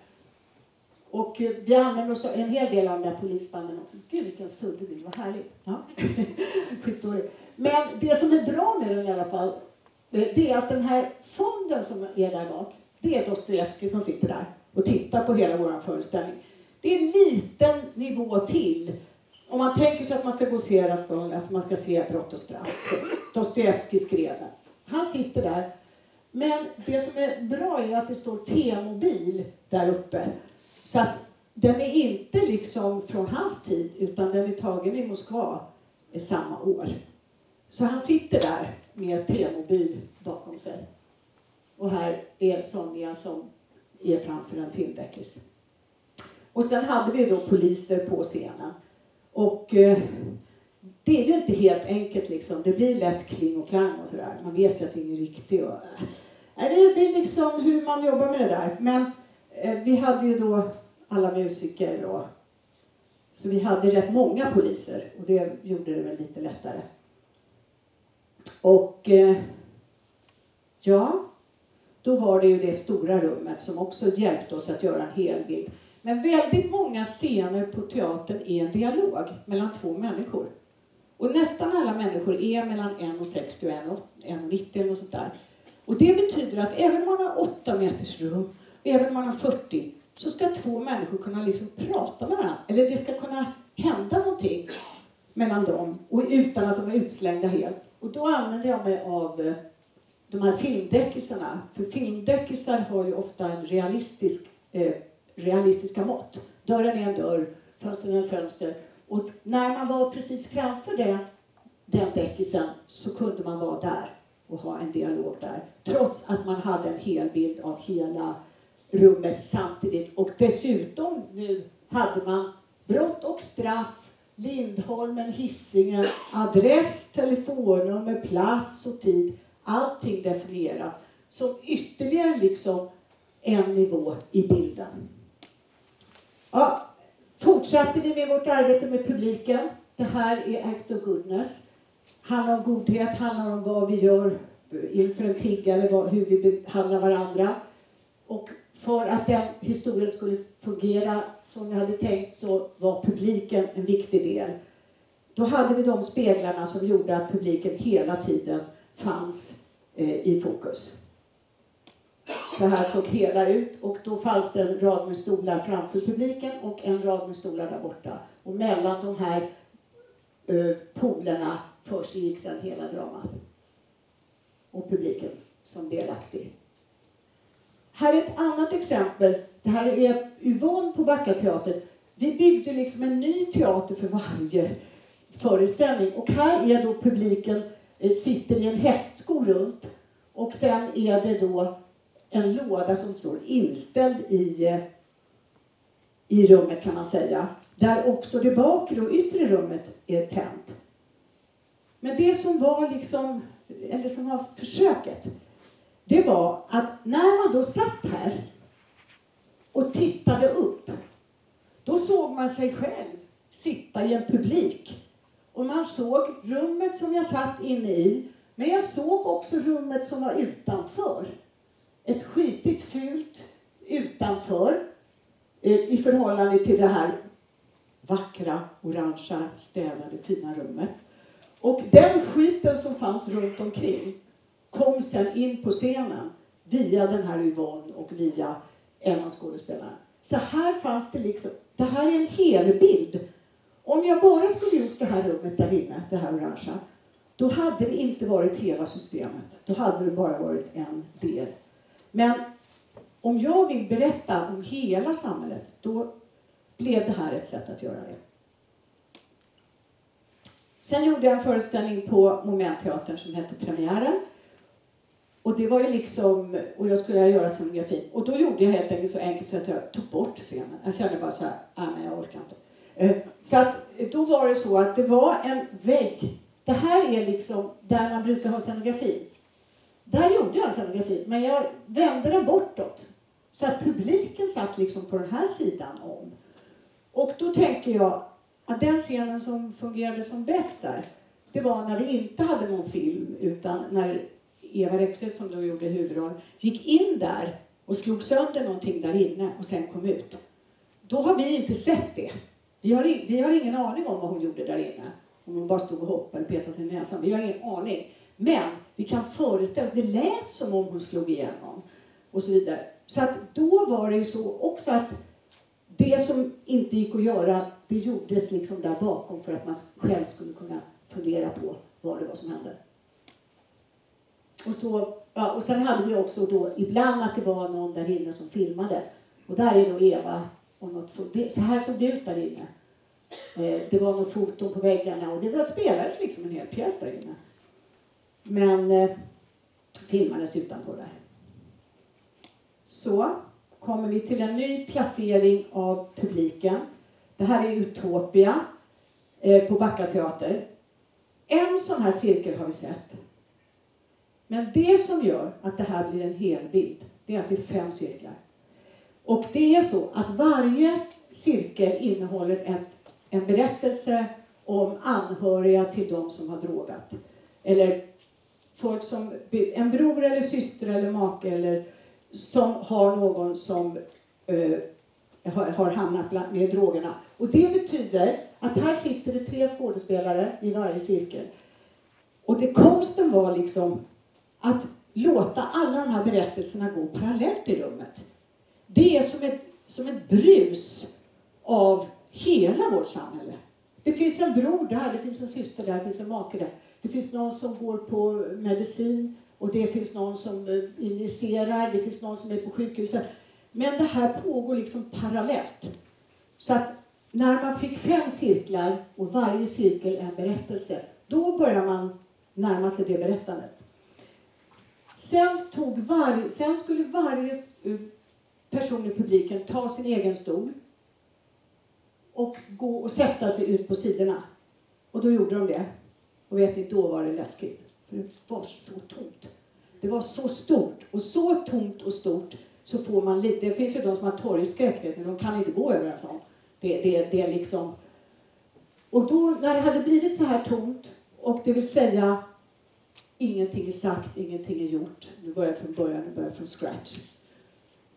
[SPEAKER 1] Och eh, vi använder oss en hel del av de där polisbanden också. Gud vilken suddig bild, vad härligt. Ja. Men det som är bra med den i alla fall, eh, det är att den här fonden som är där bak, det är Dostojevskij som sitter där och tittar på hela vår föreställning. Det är en liten nivå till. om man tänker sig att man ska gå och se Raskolnikov, alltså man ska se Brott och straff. Dostojevskij skrev den. Han sitter där. Men det som är bra är att det står T-mobil där uppe. Så att den är inte liksom från hans tid, utan den är tagen i Moskva samma år. Så han sitter där med T-mobil bakom sig. Och här är Sonja som är framför en filmdäckis. Och sen hade vi då poliser på scenen. Och eh, det är ju inte helt enkelt liksom. Det blir lätt kling och klang och sådär. Man vet ju att det är riktigt. Och, äh, det, är liksom hur man jobbar med det där. Men Eh, vi hade ju då alla musiker och så vi hade rätt många poliser och det gjorde det väl lite lättare. Och eh, ja, då var det ju det stora rummet som också hjälpte oss att göra en hel bild. Men väldigt många scener på teatern är en dialog mellan två människor. Och nästan alla människor är mellan 1,60 och 1,90 eller något sånt där. Och det betyder att även om man har 8 meters rum, även om man har 40, så ska två människor kunna liksom prata med varandra. Eller det ska kunna hända någonting mellan dem och utan att de är utslängda helt. Och då använder jag mig av eh, de här filmdäckisarna. För filmdäckisar har ju ofta en realistisk, eh, realistiska mått. Dörren är en dörr, fönstren är en fönster. Och när man var precis framför det, den däckisen så kunde man vara där och ha en dialog där. Trots att man hade en hel bild av hela rummet samtidigt. Och dessutom nu hade man brott och straff, Lindholmen, Hisingen, adress, telefonnummer, plats och tid. Allting definierat som ytterligare liksom en nivå i bilden. Ja, fortsatte vi med vårt arbete med publiken. Det här är Act of Goodness. Handlar om godhet, handlar om vad vi gör inför en tiggare, hur vi behandlar varandra. Och för att den historien skulle fungera som vi hade tänkt så var publiken en viktig del. Då hade vi de speglarna som gjorde att publiken hela tiden fanns eh, i fokus. Så här såg hela ut och då fanns det en rad med stolar framför publiken och en rad med stolar där borta. Och mellan de här eh, polerna försiggick sedan hela dramat. Och publiken som delaktig. Här är ett annat exempel. Det här är Yvonne på Backateatern. Vi byggde liksom en ny teater för varje föreställning. Och här är då publiken eh, sitter i en hästsko runt. Och sen är det då en låda som står inställd i, eh, i rummet kan man säga. Där också det bakre och yttre rummet är tänt. Men det som var liksom, eller som var försöket, det var att när man då satt här och tittade upp, då såg man sig själv sitta i en publik. Och man såg rummet som jag satt inne i, men jag såg också rummet som var utanför. Ett skitigt fult utanför eh, i förhållande till det här vackra, orangea, städade, fina rummet. Och den skiten som fanns runt omkring kom sen in på scenen via den här Yvonne och via en av skådespelarna. Så här fanns det liksom, det här är en helbild. Om jag bara skulle gjort det här rummet där inne, det här orangea, då hade det inte varit hela systemet. Då hade det bara varit en del. Men om jag vill berätta om hela samhället, då blev det här ett sätt att göra det. Sen gjorde jag en föreställning på Momentteatern som hette Premiären och det var ju liksom, och jag skulle göra scenografin. Och då gjorde jag helt enkelt så enkelt så att jag tog bort scenen. Jag kände bara så här, nej men jag orkar inte. Eh, så att eh, då var det så att det var en vägg. Det här är liksom där man brukar ha scenografi. Där gjorde jag scenografi, men jag vände den bortåt. Så att publiken satt liksom på den här sidan om. Och då tänker jag att den scenen som fungerade som bäst där, det var när vi inte hade någon film utan när Eva Rexed som då gjorde huvudrollen, gick in där och slog sönder någonting där inne och sen kom ut. Då har vi inte sett det. Vi har, vi har ingen aning om vad hon gjorde där inne. Om hon bara stod och hoppade och petade sig i näsan. Vi har ingen aning. Men vi kan föreställa oss, det lät som om hon slog igenom. Och så vidare. Så att då var det ju så också att det som inte gick att göra, det gjordes liksom där bakom för att man själv skulle kunna fundera på vad det var som hände. Och, så, ja, och sen hade vi också då ibland att det var någon där inne som filmade. Och där är nog Eva och något Så här såg det ut där inne. Eh, det var några foton på väggarna och det var, spelades liksom en hel pjäs där inne. Men eh, filmades utanpå där. Så kommer vi till en ny placering av publiken. Det här är Utopia eh, på Backa teater. En sån här cirkel har vi sett. Men det som gör att det här blir en helbild, det är att det är fem cirklar. Och det är så att varje cirkel innehåller ett, en berättelse om anhöriga till de som har drogat. Eller folk som, en bror eller syster eller make eller som har någon som eh, har, har hamnat med drogerna. Och det betyder att här sitter det tre skådespelare i varje cirkel. Och det konsten var liksom att låta alla de här berättelserna gå parallellt i rummet. Det är som ett, som ett brus av hela vårt samhälle. Det finns en bror där, det finns en syster där, det finns en make där. Det finns någon som går på medicin och det finns någon som eh, injicerar, det finns någon som är på sjukhuset. Men det här pågår liksom parallellt. Så att när man fick fem cirklar och varje cirkel en berättelse, då börjar man närma sig det berättandet. Sen, tog var, sen skulle varje person i publiken ta sin egen stol och gå och sätta sig ut på sidorna. Och då gjorde de det. Och vet ni, då var det läskigt. För det var så tomt. Det var så stort. Och så tomt och stort så får man lite... Det finns ju de som har torgskräck, men de kan inte gå över en sån. Det, det, det är liksom... Och då, när det hade blivit så här tomt, och det vill säga ingenting är sagt, ingenting är gjort. Nu börjar jag från början, nu börjar jag från scratch.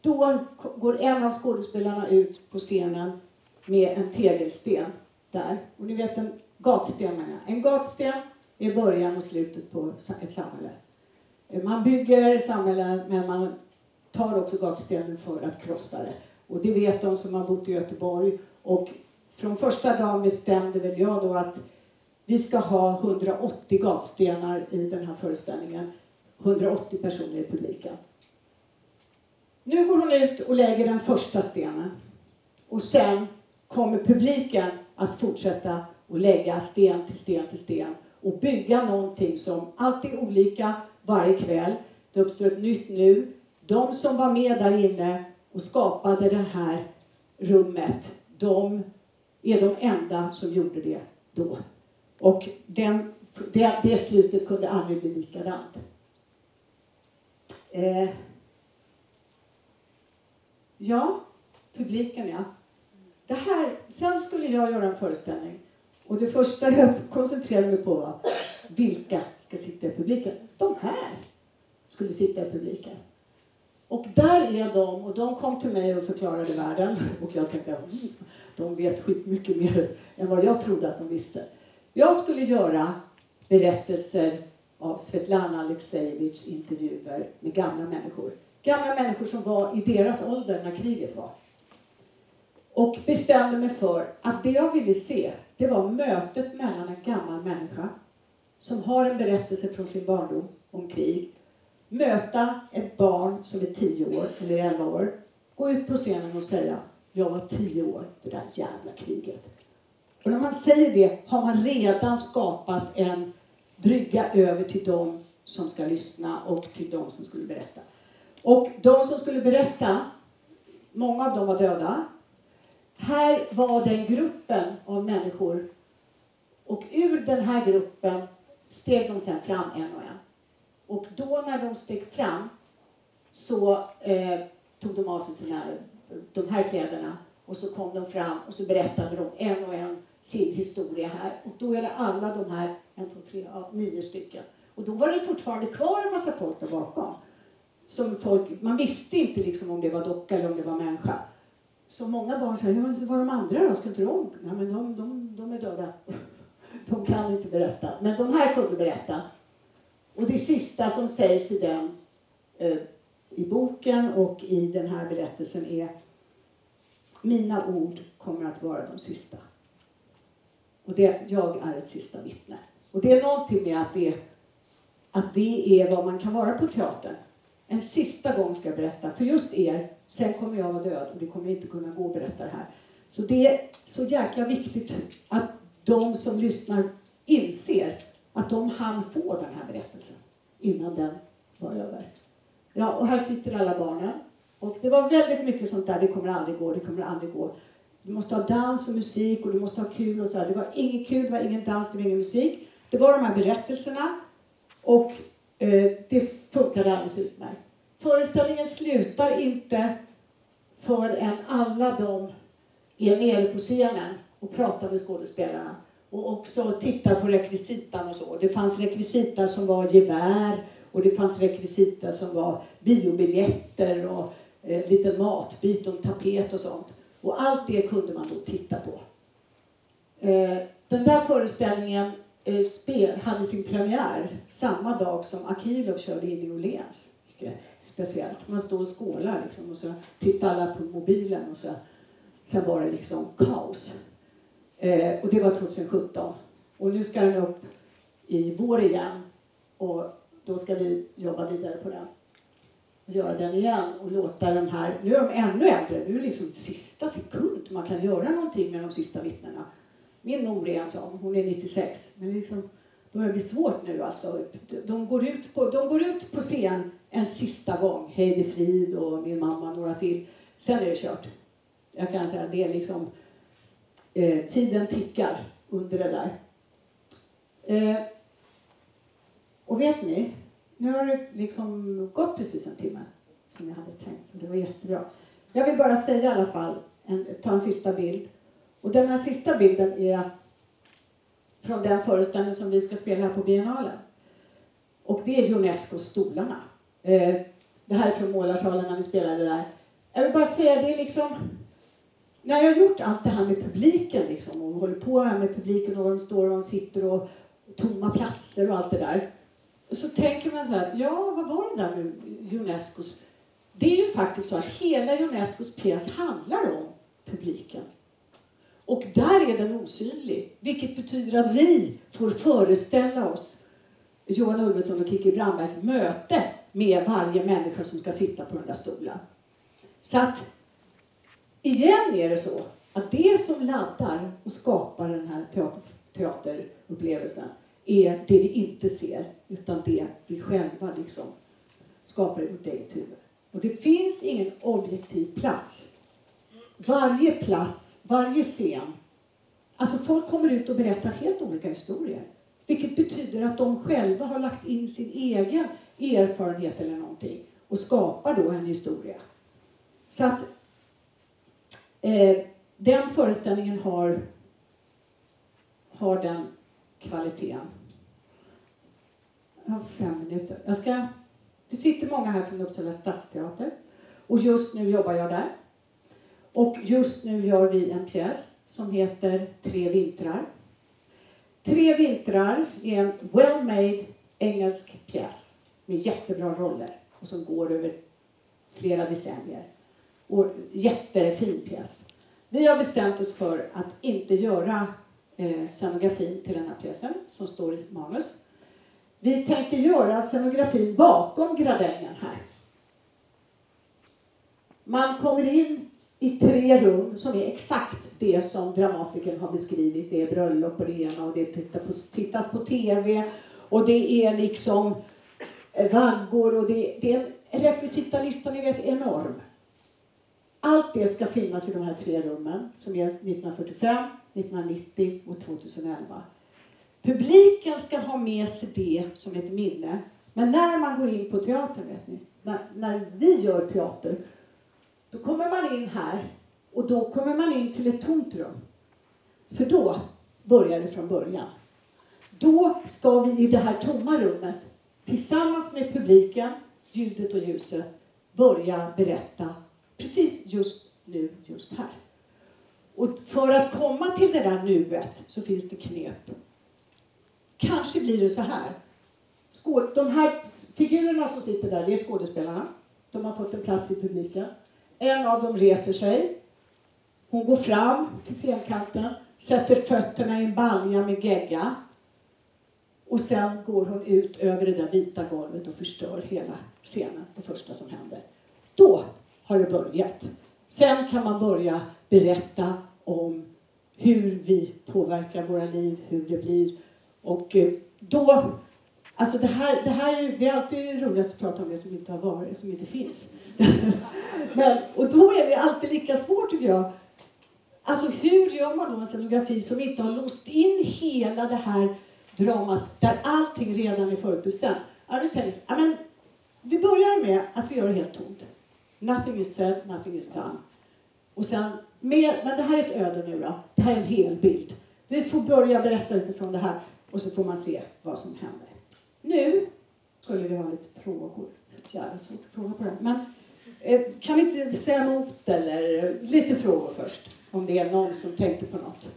[SPEAKER 1] Då går en av skådespelarna ut på scenen med en tegelsten där. Och ni vet en gatsten menar jag. En gatsten är början och slutet på ett samhälle. Man bygger samhällen men man tar också gatstenen för att krossa det. Och det vet de som har bott i Göteborg. Och från första dagen bestämde väl jag då att vi ska ha 180 gatstenar i den här föreställningen. 180 personer i publiken. Nu går hon ut och lägger den första stenen. Och sen kommer publiken att fortsätta att lägga sten till sten till sten och bygga någonting som alltid är olika varje kväll. Det uppstår ett nytt nu. De som var med där inne och skapade det här rummet, de är de enda som gjorde det då. Och den, det, det slutet kunde aldrig bli likadant. Eh, ja, publiken ja. Det här, sen skulle jag göra en föreställning. Och det första jag koncentrerade mig på var vilka ska sitta i publiken? De här skulle sitta i publiken. Och där är de, och de kom till mig och förklarade världen. Och jag tänkte, mm, de vet skitmycket mer än vad jag trodde att de visste. Jag skulle göra berättelser av Svetlana Aleksejevitjs intervjuer med gamla människor. Gamla människor som var i deras ålder när kriget var. Och bestämde mig för att det jag ville se, det var mötet mellan en gammal människa som har en berättelse från sin barndom om krig, möta ett barn som är 10 år eller 11 år, gå ut på scenen och säga jag var 10 år, det där jävla kriget. Och när man säger det har man redan skapat en brygga över till dem som ska lyssna och till dem som skulle berätta. Och de som skulle berätta, många av dem var döda. Här var den gruppen av människor och ur den här gruppen steg de sen fram en och en. Och då när de steg fram så eh, tog de av sig sina, de här kläderna och så kom de fram och så berättade de en och en sin historia här. Och då är det alla de här, en, två, tre, ja, nio stycken. Och då var det fortfarande kvar en massa folk där bakom. Som folk, man visste inte liksom om det var docka eller om det var människa. Så många barn säger, hur var de andra då? Ska inte de? Nej men de, de, de är döda. De kan inte berätta. Men de här kunde berätta. Och det sista som sägs i den, eh, i boken och i den här berättelsen är mina ord kommer att vara de sista. Och det, jag är ett sista vittne. Och det är någonting med att det, att det är vad man kan vara på teatern. En sista gång ska jag berätta för just er. Sen kommer jag vara död och det kommer inte kunna gå att berätta det här. Så det är så jäkla viktigt att de som lyssnar inser att de hann få den här berättelsen innan den var över. Ja, och här sitter alla barnen. Och det var väldigt mycket sånt där, det kommer aldrig gå, det kommer aldrig gå. Du måste ha dans och musik och du måste ha kul och så här. Det var inget kul, det var ingen dans, det var ingen musik. Det var de här berättelserna och eh, det funkade alldeles utmärkt. Föreställningen slutar inte förrän alla de är nere på scenen och pratar med skådespelarna och också tittar på rekvisitan och så. Det fanns rekvisita som var gevär och det fanns rekvisita som var biobiljetter och eh, liten matbit och en tapet och sånt. Och allt det kunde man då titta på. Eh, den där föreställningen eh, spel, hade sin premiär samma dag som Akilov körde in i Åhléns. Speciellt. Man står och skålar liksom, och så tittar alla på mobilen och så sen var det liksom kaos. Eh, och det var 2017. Och nu ska den upp i vår igen och då ska vi jobba vidare på den. Och göra den igen och låta de här, nu är de ännu äldre, nu är det liksom sista sekund man kan göra någonting med de sista vittnena. Min mor är en sån, hon är 96, men liksom, då börjar det bli svårt nu alltså. De går, ut på, de går ut på scen en sista gång, Heidi Frid och min mamma, några till. Sen är det kört. Jag kan säga det är liksom, eh, tiden tickar under det där. Eh, och vet ni, nu har det liksom gått precis en timme som jag hade tänkt och det var jättebra. Jag vill bara säga i alla fall, en, ta en sista bild. Och den här sista bilden är från den föreställning som vi ska spela här på biennalen. Och det är Unescos Stolarna. Eh, det här är från målarsalen när vi spelade där. Jag vill bara säga, det är liksom... När jag har gjort allt det här med publiken liksom, och håller på här med publiken och var de står och de sitter och tomma platser och allt det där. Och Så tänker man så här, ja vad var det där med Unescos... Det är ju faktiskt så att hela Unescos pjäs handlar om publiken. Och där är den osynlig, vilket betyder att vi får föreställa oss Johan Ulveson och Kikki Brandbergs möte med varje människa som ska sitta på den där stolen. Så att igen är det så att det som laddar och skapar den här teater, teaterupplevelsen är det vi inte ser, utan det vi själva liksom skapar i vårt eget huvud. Och det finns ingen objektiv plats. Varje plats, varje scen, alltså folk kommer ut och berättar helt olika historier. Vilket betyder att de själva har lagt in sin egen erfarenhet eller någonting och skapar då en historia. Så att eh, den föreställningen har, har den kvaliteten. Jag har fem minuter. Jag ska, det sitter många här från Uppsala stadsteater och just nu jobbar jag där. Och just nu gör vi en pjäs som heter Tre vintrar. Tre vintrar är en well-made engelsk pjäs med jättebra roller och som går över flera decennier. Och jättefin pjäs. Vi har bestämt oss för att inte göra eh, scenografin till den här pjäsen som står i manus. Vi tänker göra scenografin bakom gradängen här. Man kommer in i tre rum som är exakt det som dramatikern har beskrivit. Det är bröllop på det ena och det tittas på, tittas på TV och det är liksom eh, vaggor och det, det är en rekvisitalistan är rätt enorm. Allt det ska finnas i de här tre rummen som är 1945, 1990 och 2011. Publiken ska ha med sig det som ett minne. Men när man går in på teatern, vet ni, när, när vi gör teater, då kommer man in här och då kommer man in till ett tomt rum. För då börjar det från början. Då ska vi i det här tomma rummet tillsammans med publiken, ljudet och ljuset börja berätta precis just nu, just här. Och för att komma till det där nuet så finns det knep. Kanske blir det så här. De här figurerna som sitter där, det är skådespelarna. De har fått en plats i publiken. En av dem reser sig Hon går fram till scenkanten, sätter fötterna i en balja med gegga. Och sen går hon ut över det där vita golvet och förstör hela scenen, det första som händer. Då har det börjat. Sen kan man börja berätta om hur vi påverkar våra liv, hur det blir. Och eh, då, alltså det här, det här är, det är alltid roligt att prata om det som inte har varit, som inte finns. Men, och då är det alltid lika svårt tycker jag. Alltså hur gör man då en scenografi som inte har låst in hela det här dramat där allting redan är förutbestämt? Ja, men, vi börjar med att vi gör det helt tomt. Nothing is said, nothing is done. Och sen, med, men det här är ett öde nu då. Det här är en hel bild. Vi får börja berätta utifrån det här och så får man se vad som händer. Nu skulle vi ha lite frågor. Jävla svårt att fråga på det. Men eh, kan vi inte säga emot eller lite frågor först? Om det är någon som tänkte på något.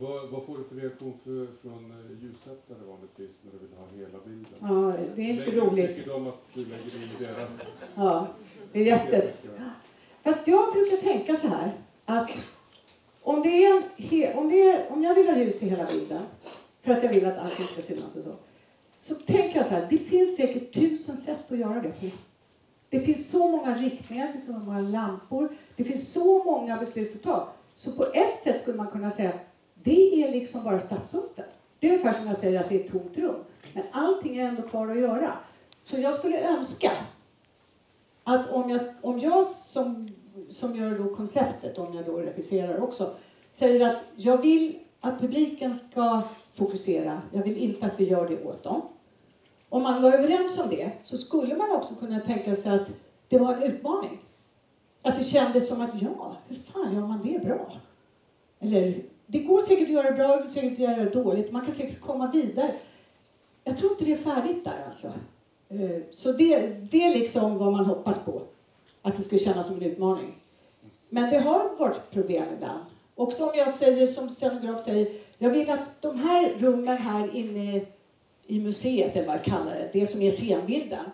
[SPEAKER 2] Vad, vad får du för reaktion för, från eh, ljussättare vanligtvis när du vill ha hela bilden?
[SPEAKER 1] Ja, det är inte
[SPEAKER 2] lägger,
[SPEAKER 1] roligt.
[SPEAKER 2] Tycker de att du lägger in deras...
[SPEAKER 1] Ja, det är jättes... Fast jag brukar tänka så här att om, det är en, om, det är, om jag vill ha ljus i hela bilden för att jag vill att allting ska synas och så. Så tänker jag så här, det finns säkert tusen sätt att göra det på. Det finns så många riktningar, det finns så många lampor, det finns så många beslut att ta. Så på ett sätt skulle man kunna säga, det är liksom bara startpunkten. Det är ungefär som jag säger att det är ett tomt rum. Men allting är ändå kvar att göra. Så jag skulle önska att om jag, om jag som, som gör då konceptet, om jag då regisserar också, säger att jag vill att publiken ska fokusera, jag vill inte att vi gör det åt dem. Om man var överens om det så skulle man också kunna tänka sig att det var en utmaning. Att det kändes som att ja, hur fan gör man det bra? Eller det går säkert att göra bra, det går säkert att göra dåligt, man kan säkert komma vidare. Jag tror inte det är färdigt där alltså. Eh, så det, det är liksom vad man hoppas på. Att det ska kännas som en utmaning. Men det har varit problem ibland. Och som jag säger, som scenograf säger, jag vill att de här rummen här inne i museet, eller vad jag kallar det, det som är scenbilden,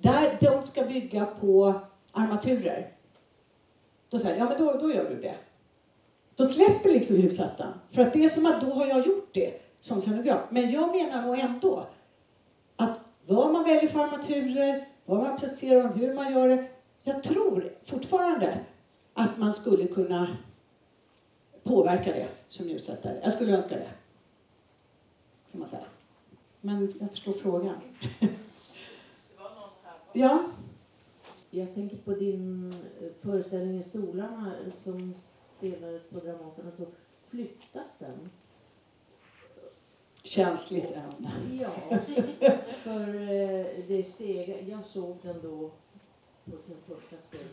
[SPEAKER 1] där de ska bygga på armaturer. Då säger jag, ja men då, då gör du det. Då släpper liksom ljussättaren. För att det är som att då har jag gjort det som scenograf. Men jag menar nog ändå att vad man väljer för armaturer, vad man placerar dem, hur man gör det. Jag tror fortfarande att man skulle kunna påverka det som ljussättare. Jag skulle önska det. Kan man säga. Men jag förstår frågan. ja?
[SPEAKER 3] Jag tänker på din eh, föreställning i Stolarna som spelades på Dramaten och så flyttas den.
[SPEAKER 1] Känsligt ämne.
[SPEAKER 3] Ja, för eh, det steg, jag såg den då på sin första spelplats.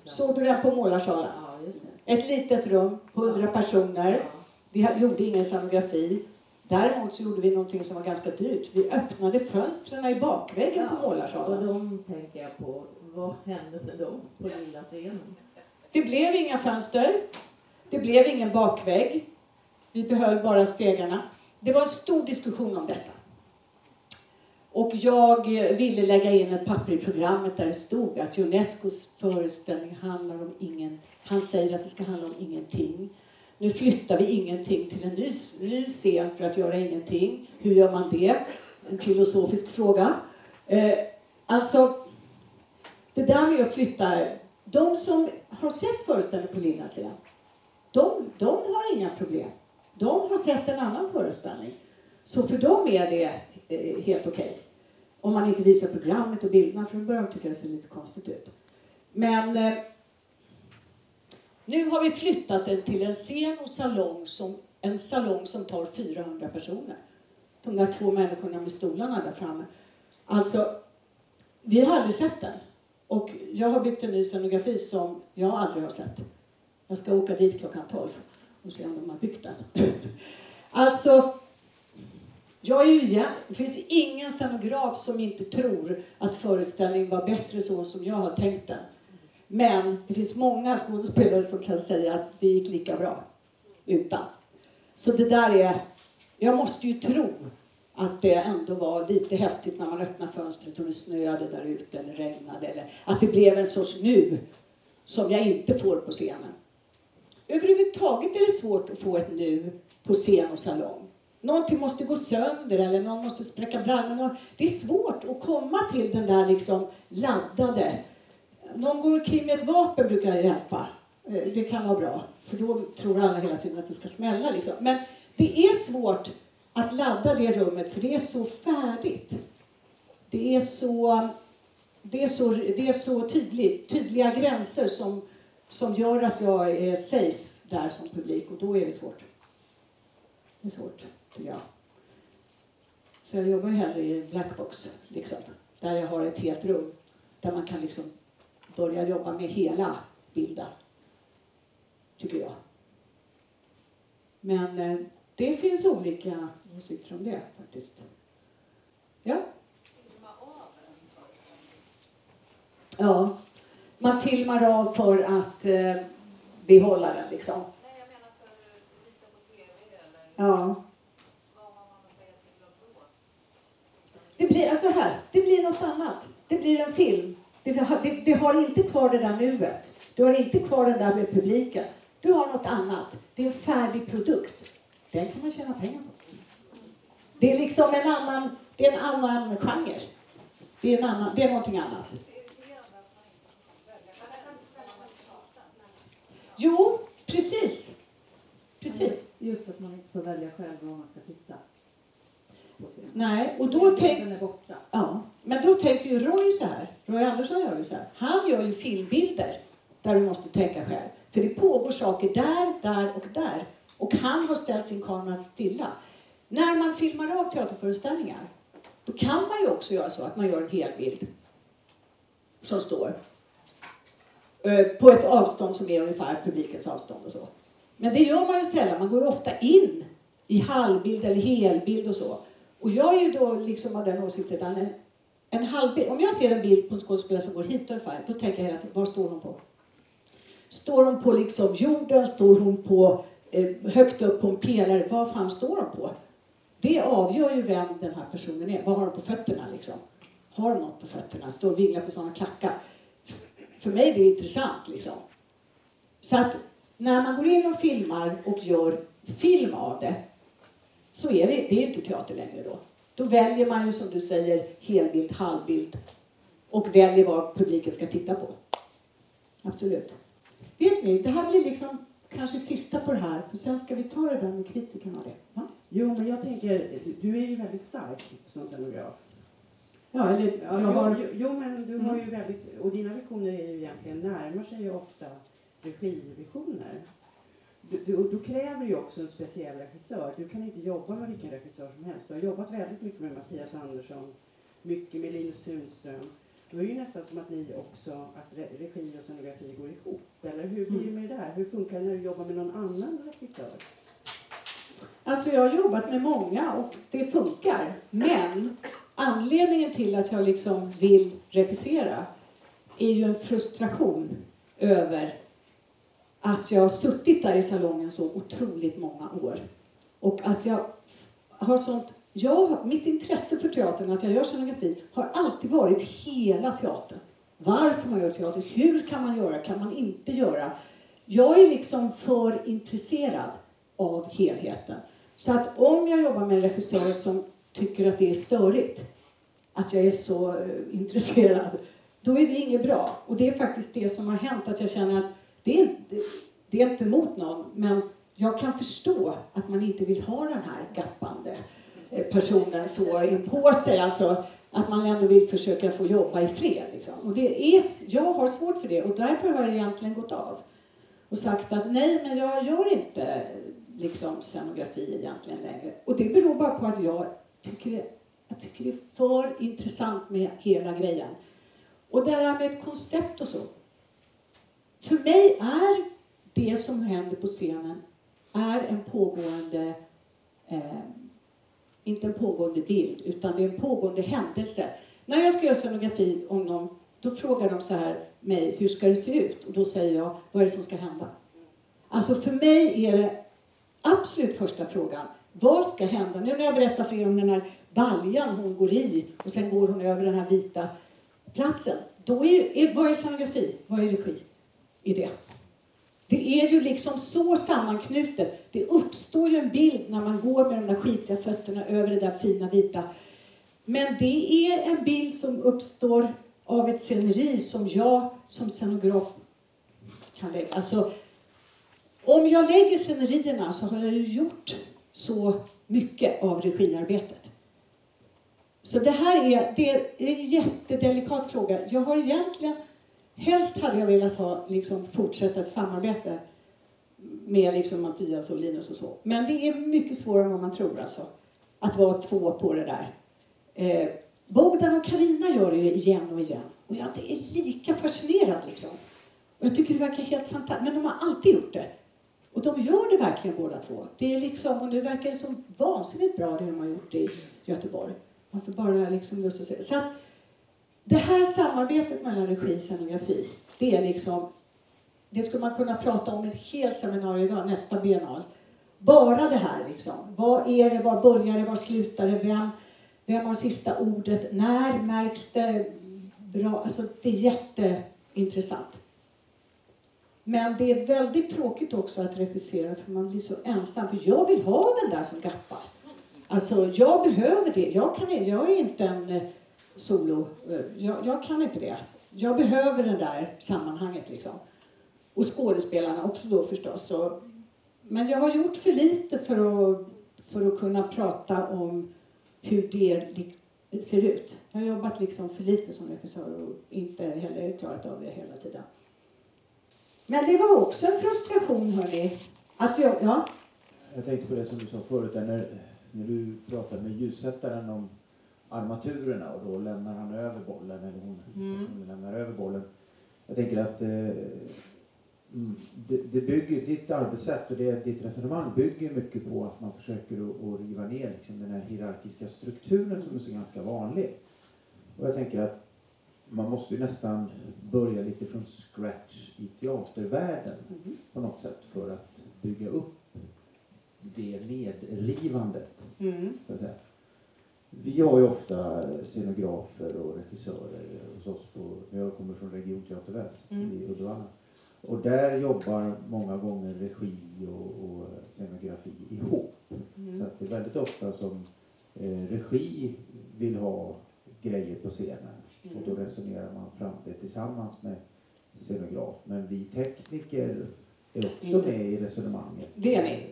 [SPEAKER 1] Såg du den på Målarsalen?
[SPEAKER 3] Ja.
[SPEAKER 1] Ett litet rum, 100 personer. Vi gjorde ingen scenografi. Däremot så gjorde vi någonting som var ganska dyrt. Vi öppnade fönstren i bakväggen på
[SPEAKER 3] Och
[SPEAKER 1] Målarsalen.
[SPEAKER 3] de tänker jag på, vad hände med dem på lilla scenen?
[SPEAKER 1] Det blev inga fönster. Det blev ingen bakvägg. Vi behöll bara stegarna. Det var en stor diskussion om detta. Och jag eh, ville lägga in ett papper i programmet där det stod att Unescos föreställning handlar om ingen... Han säger att det ska handla om ingenting. Nu flyttar vi ingenting till en ny, ny scen för att göra ingenting. Hur gör man det? En filosofisk fråga. Eh, alltså, det där med att flytta... De som har sett föreställningen på Lilla scen, de, de har inga problem. De har sett en annan föreställning. Så för dem är det eh, helt okej. Okay. Om man inte visar programmet och bilderna, för då börjar de tycka det ser lite konstigt ut. Men eh, nu har vi flyttat den till en scen och salong som, en salong som tar 400 personer. De där två människorna med stolarna där framme. Alltså, vi har aldrig sett den. Och jag har byggt en ny scenografi som jag aldrig har sett. Jag ska åka dit klockan 12 och se om de har byggt den. alltså, jag är ju det finns ingen scenograf som inte tror att föreställningen var bättre så som jag har tänkt den. Men det finns många skådespelare som kan säga att det gick lika bra utan. Så det där är, jag måste ju tro att det ändå var lite häftigt när man öppnade fönstret och det snöade där ute eller regnade eller att det blev en sorts nu som jag inte får på scenen. Överhuvudtaget är det svårt att få ett nu på scen och salong. Någonting måste gå sönder eller någon måste spräcka brallorna. Det är svårt att komma till den där liksom laddade. Någon går omkring med ett vapen brukar hjälpa. Eh, det kan vara bra, för då tror alla hela tiden att det ska smälla. Liksom. Men det är svårt att ladda det rummet, för det är så färdigt. Det är så, det är så, det är så tydligt, tydliga gränser som, som gör att jag är safe där som publik och då är det svårt. Det är svårt, jag. Så jag jobbar hellre i blackbox, liksom, där jag har ett helt rum där man kan liksom börja jobba med hela bilden, tycker jag. Men eh, det finns olika åsikter om det faktiskt. Ja. Ja, man filmar av för att eh, behålla den liksom.
[SPEAKER 4] Nej, jag menar för att visa på TV eller
[SPEAKER 1] Ja.
[SPEAKER 4] vad har man att säga till om då?
[SPEAKER 1] Det blir alltså här, det blir något annat. Det blir en film. Det, det, det har inte kvar det där nuet. Du har inte kvar den där med publiken. Du har något annat. Det är en färdig produkt. Den kan man tjäna pengar på. Det är liksom en annan, det är en annan genre. Det är, en annan, det är någonting annat.
[SPEAKER 4] Det man inte får välja själv.
[SPEAKER 1] Jo, precis. Precis.
[SPEAKER 3] Just att man inte får välja själv vad man ska titta.
[SPEAKER 1] Nej, och då tänk,
[SPEAKER 3] Den är borta.
[SPEAKER 1] Ja, men då tänker ju Roy så här. Roy Andersson gör ju så här. Han gör ju filmbilder där du måste tänka själv. För det pågår saker där, där och där. Och han har ställt sin kamera stilla. När man filmar av teaterföreställningar då kan man ju också göra så att man gör en hel bild som står eh, på ett avstånd som är ungefär publikens avstånd och så. Men det gör man ju sällan. Man går ju ofta in i halvbild eller helbild och så. Och jag är ju då liksom av den åsikten att en, en halvbild, om jag ser en bild på en skådespelare som går hit ungefär, då tänker jag hela tiden, var står hon på? Står hon på liksom jorden? Står hon på eh, högt upp på en pelare? Vad fan står hon på? Det avgör ju vem den här personen är. Vad har hon på fötterna liksom? Har hon något på fötterna? Står och vinglar på sådana klackar? För mig är det intressant liksom. Så att när man går in och filmar och gör film av det så är det, det är inte teater längre då. Då väljer man ju som du säger helbild, halvbild och väljer vad publiken ska titta på. Absolut. Vet ni, det här blir liksom kanske sista på det här för sen ska vi ta det där med kritikerna och det. Va?
[SPEAKER 5] Jo, men jag tänker, du är ju väldigt stark som scenograf.
[SPEAKER 1] Ja, eller
[SPEAKER 5] Ja,
[SPEAKER 1] jag har...
[SPEAKER 5] jo, jo, men du har
[SPEAKER 1] Mm.
[SPEAKER 5] ju väldigt, och dina visioner är ju egentligen, närmar sig ju ofta regivisioner. Du, du, då kräver ju också en speciell regissör. Du kan inte jobba med vilken regissör som helst. Du har jobbat väldigt mycket med Mattias Andersson, mycket med Linus Tunström. Då är det ju nästan som att ni också, att re, regi och scenografi går ihop. Eller hur blir det med det där? Hur funkar det när du jobbar med någon annan regissör?
[SPEAKER 1] Alltså jag har jobbat med många och det funkar. Men anledningen till att jag liksom vill regissera är ju en frustration över att jag har suttit där i salongen så otroligt många år. Och att jag har sånt... Jag, mitt intresse för teatern, att jag gör scenografi, har alltid varit hela teatern. Varför man gör teater, hur kan man göra, kan man inte göra? Jag är liksom för intresserad av helheten. Så att om jag jobbar med en regissör som tycker att det är störigt, att jag är så eh, intresserad, då är det inget bra. Och det är faktiskt det som har hänt, att jag känner att det är, inte, det är inte mot någon, men jag kan förstå att man inte vill ha den här gappande eh, personen så inpå sig. Alltså att man ändå vill försöka få jobba i fred. Liksom. Och det är, jag har svårt för det och därför har jag egentligen gått av och sagt att nej, men jag gör inte liksom scenografi egentligen längre. Och det beror bara på att jag tycker det, jag tycker det är för intressant med hela grejen. Och det här med ett koncept och så. För mig är det som händer på scenen är en pågående, eh, inte en pågående bild, utan det är en pågående händelse. När jag ska göra scenografi om någon, då frågar de så här mig, hur ska det se ut? Och då säger jag, vad är det som ska hända? Alltså för mig är det absolut första frågan, vad ska hända? Nu när jag berättar för er om den här baljan hon går i och sen går hon över den här vita platsen. Då är, är, vad är scenografi? Vad är regi i det? Det är ju liksom så sammanknutet. Det uppstår ju en bild när man går med de där skitiga fötterna över det där fina vita. Men det är en bild som uppstår av ett sceneri som jag som scenograf kan lägga. Alltså, om jag lägger scenerierna så har jag ju gjort så mycket av regiarbetet. Så det här är, det är en jättedelikat fråga. Jag har egentligen, helst hade jag velat ha, liksom, fortsätta ett samarbete med liksom Mattias och Linus och så. Men det är mycket svårare än vad man tror alltså. Att vara två på det där. Eh, Bogdan och Karina gör det ju igen och igen. Och jag är lika fascinerad liksom. Och jag tycker det verkar helt fantastiskt. Men de har alltid gjort det. Och de gör det verkligen båda två. Det är liksom, och nu verkar det som vansinnigt bra det de har gjort i Göteborg. Man får bara liksom lust att se. Så att det här samarbetet mellan regi och scenografi, det är liksom, det skulle man kunna prata om ett helt seminarium idag, nästa biennal. Bara det här liksom. Vad är det, var börjar det, var slutar det, vem, vem har sista ordet, när märks det bra? Alltså det är jätteintressant. Men det är väldigt tråkigt också att regissera för man blir så ensam. För jag vill ha den där som gappar. Alltså jag behöver det. Jag, kan, jag är inte en solo. Eh, jag, jag kan inte det. Jag behöver det där sammanhanget liksom. Och skådespelarna också då förstås. Så, men jag har gjort för lite för att, för att kunna prata om hur det ser ut. Jag har jobbat liksom för lite som regissör och inte heller klarat av det hela tiden. Men det var också en frustration hörni. Att jag, ja,
[SPEAKER 6] Jag tänkte på det som du sa förut, där när, när du pratade med ljussättaren om armaturerna och då lämnar han över bollen, eller hon
[SPEAKER 1] Mm.
[SPEAKER 6] lämnar över bollen. Jag tänker att eh, mm, det, det bygger, ditt arbetssätt och det, ditt resonemang bygger mycket på att man försöker att, riva ner liksom den här hierarkiska strukturen som är så ganska vanlig. Och jag tänker att man måste ju nästan börja lite från scratch i teatervärlden
[SPEAKER 1] Mhm.
[SPEAKER 6] på något sätt för att bygga upp det nedrivandet.
[SPEAKER 1] mm.
[SPEAKER 6] Så att säga. Vi har ju ofta scenografer och regissörer hos oss. På, jag kommer från Region Teater Väst
[SPEAKER 1] Mm.
[SPEAKER 6] i Uddevalla. Och där jobbar många gånger regi och, och scenografi ihop. Så
[SPEAKER 1] Mm.
[SPEAKER 6] att det är väldigt ofta som eh, regi vill ha grejer på scenen. Och då resonerar man fram det tillsammans med scenograf. Men vi tekniker är också
[SPEAKER 1] Inte.
[SPEAKER 6] med i resonemanget.
[SPEAKER 1] Det är ni.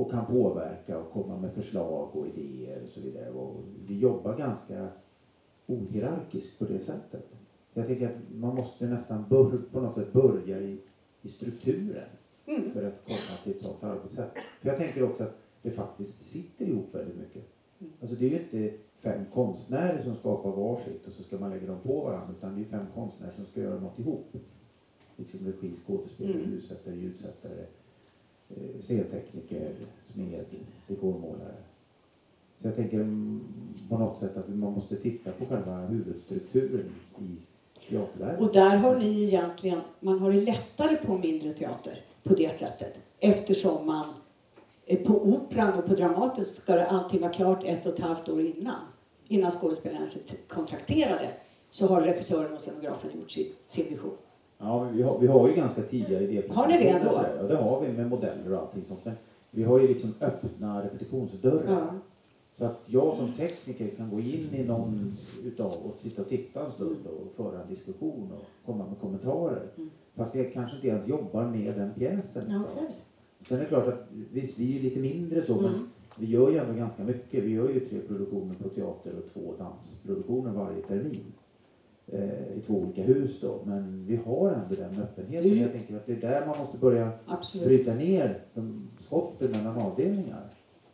[SPEAKER 6] Och kan påverka och komma med förslag och idéer och så vidare. Och vi jobbar ganska ohierarkiskt på det sättet. Jag tänker att man måste nästan bör, på något sätt börja i, i strukturen
[SPEAKER 1] Mm.
[SPEAKER 6] för att komma till ett sådant arbetssätt. För jag tänker också att det faktiskt sitter ihop väldigt mycket.
[SPEAKER 1] Mm.
[SPEAKER 6] Alltså det är ju inte fem konstnärer som skapar varsitt och så ska man lägga dem på varandra utan det är fem konstnärer som ska göra något ihop. Liksom regi, skådespelare,
[SPEAKER 1] Mm.
[SPEAKER 6] ljussättare, ljudsättare, Eh, scentekniker, smed, dekormålare. Så jag tänker mm, på något sätt att man måste titta på själva huvudstrukturen i teatervärlden.
[SPEAKER 1] Och där har ni egentligen, man har det lättare på mindre teater på det sättet. Eftersom man eh, på Operan och på Dramaten ska det alltid vara klart ett och ett halvt år innan. Innan skådespelarna ens är kontrakterade så har regissören och scenografen gjort sin, sin vision.
[SPEAKER 6] Ja, men vi har, vi har ju ganska tidiga idéer.
[SPEAKER 1] Har ni det ändå?
[SPEAKER 6] Ja, det har vi med modeller och allting sånt. Men vi har ju liksom öppna repetitionsdörrar.
[SPEAKER 1] Ja.
[SPEAKER 6] Så att jag som tekniker kan gå in i någon utav och sitta och titta en stund och föra en diskussion och komma med kommentarer.
[SPEAKER 1] Mm.
[SPEAKER 6] Fast jag kanske inte ens jobbar med den pjäsen. Liksom.
[SPEAKER 1] okej.
[SPEAKER 6] Sen är det klart att visst, vi är lite mindre så, men
[SPEAKER 1] Mm.
[SPEAKER 6] vi gör ju ändå ganska mycket. Vi gör ju tre produktioner på teater och två dansproduktioner varje termin. Eh, I två olika hus då. Men vi har ändå den öppenheten.
[SPEAKER 1] Mm.
[SPEAKER 6] Jag tänker att det är där man måste börja
[SPEAKER 1] Absolut.
[SPEAKER 6] bryta ner de skotten mellan avdelningar.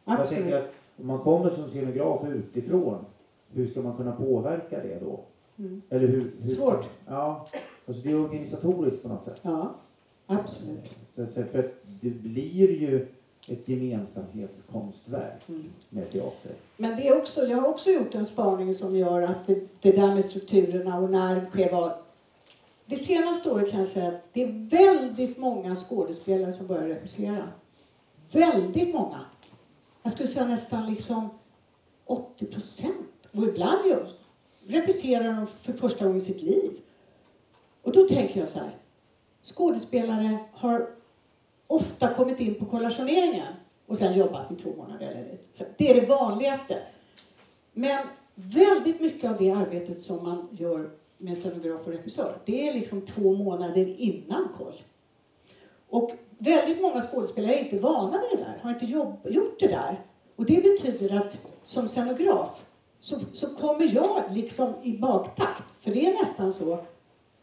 [SPEAKER 6] Jag tänker att om man kommer som scenograf utifrån, hur ska man kunna påverka det då?
[SPEAKER 1] Mm.
[SPEAKER 6] Eller hur, hur
[SPEAKER 1] Svårt.
[SPEAKER 6] Ja, alltså det är organisatoriskt på något sätt.
[SPEAKER 1] Ja, absolut.
[SPEAKER 6] Så, för det blir ju ett gemensamhetskonstverk
[SPEAKER 1] Mm.
[SPEAKER 6] med teater.
[SPEAKER 1] Men det är också, jag har också gjort en spaning som gör att det, det där med strukturerna och när sker vad. Det senaste året kan jag säga att det är väldigt många skådespelare som börjar regissera. Väldigt många. Jag skulle säga nästan liksom 80 procent. Och ibland regisserar de för första gången i sitt liv. Och då tänker jag så här. Skådespelare har ofta kommit in på kollationeringen och sen jobbat i två månader. Eller så det är det vanligaste. Men väldigt mycket av det arbetet som man gör med scenograf och regissör, det är liksom två månader innan koll. Och väldigt många skådespelare är inte vana vid det där, har inte jobb, gjort det där. Och det betyder att som scenograf så, så kommer jag liksom i baktakt. För det är nästan så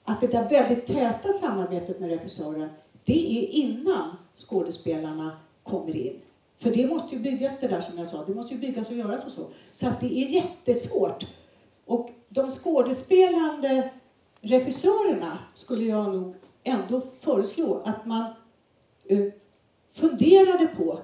[SPEAKER 1] att det där väldigt täta samarbetet med regissören, det är innan skådespelarna kommer in. För det måste ju byggas det där som jag sa, det måste ju byggas och göras och så. Så att det är jättesvårt. Och de skådespelande regissörerna skulle jag nog ändå föreslå att man eh, funderade på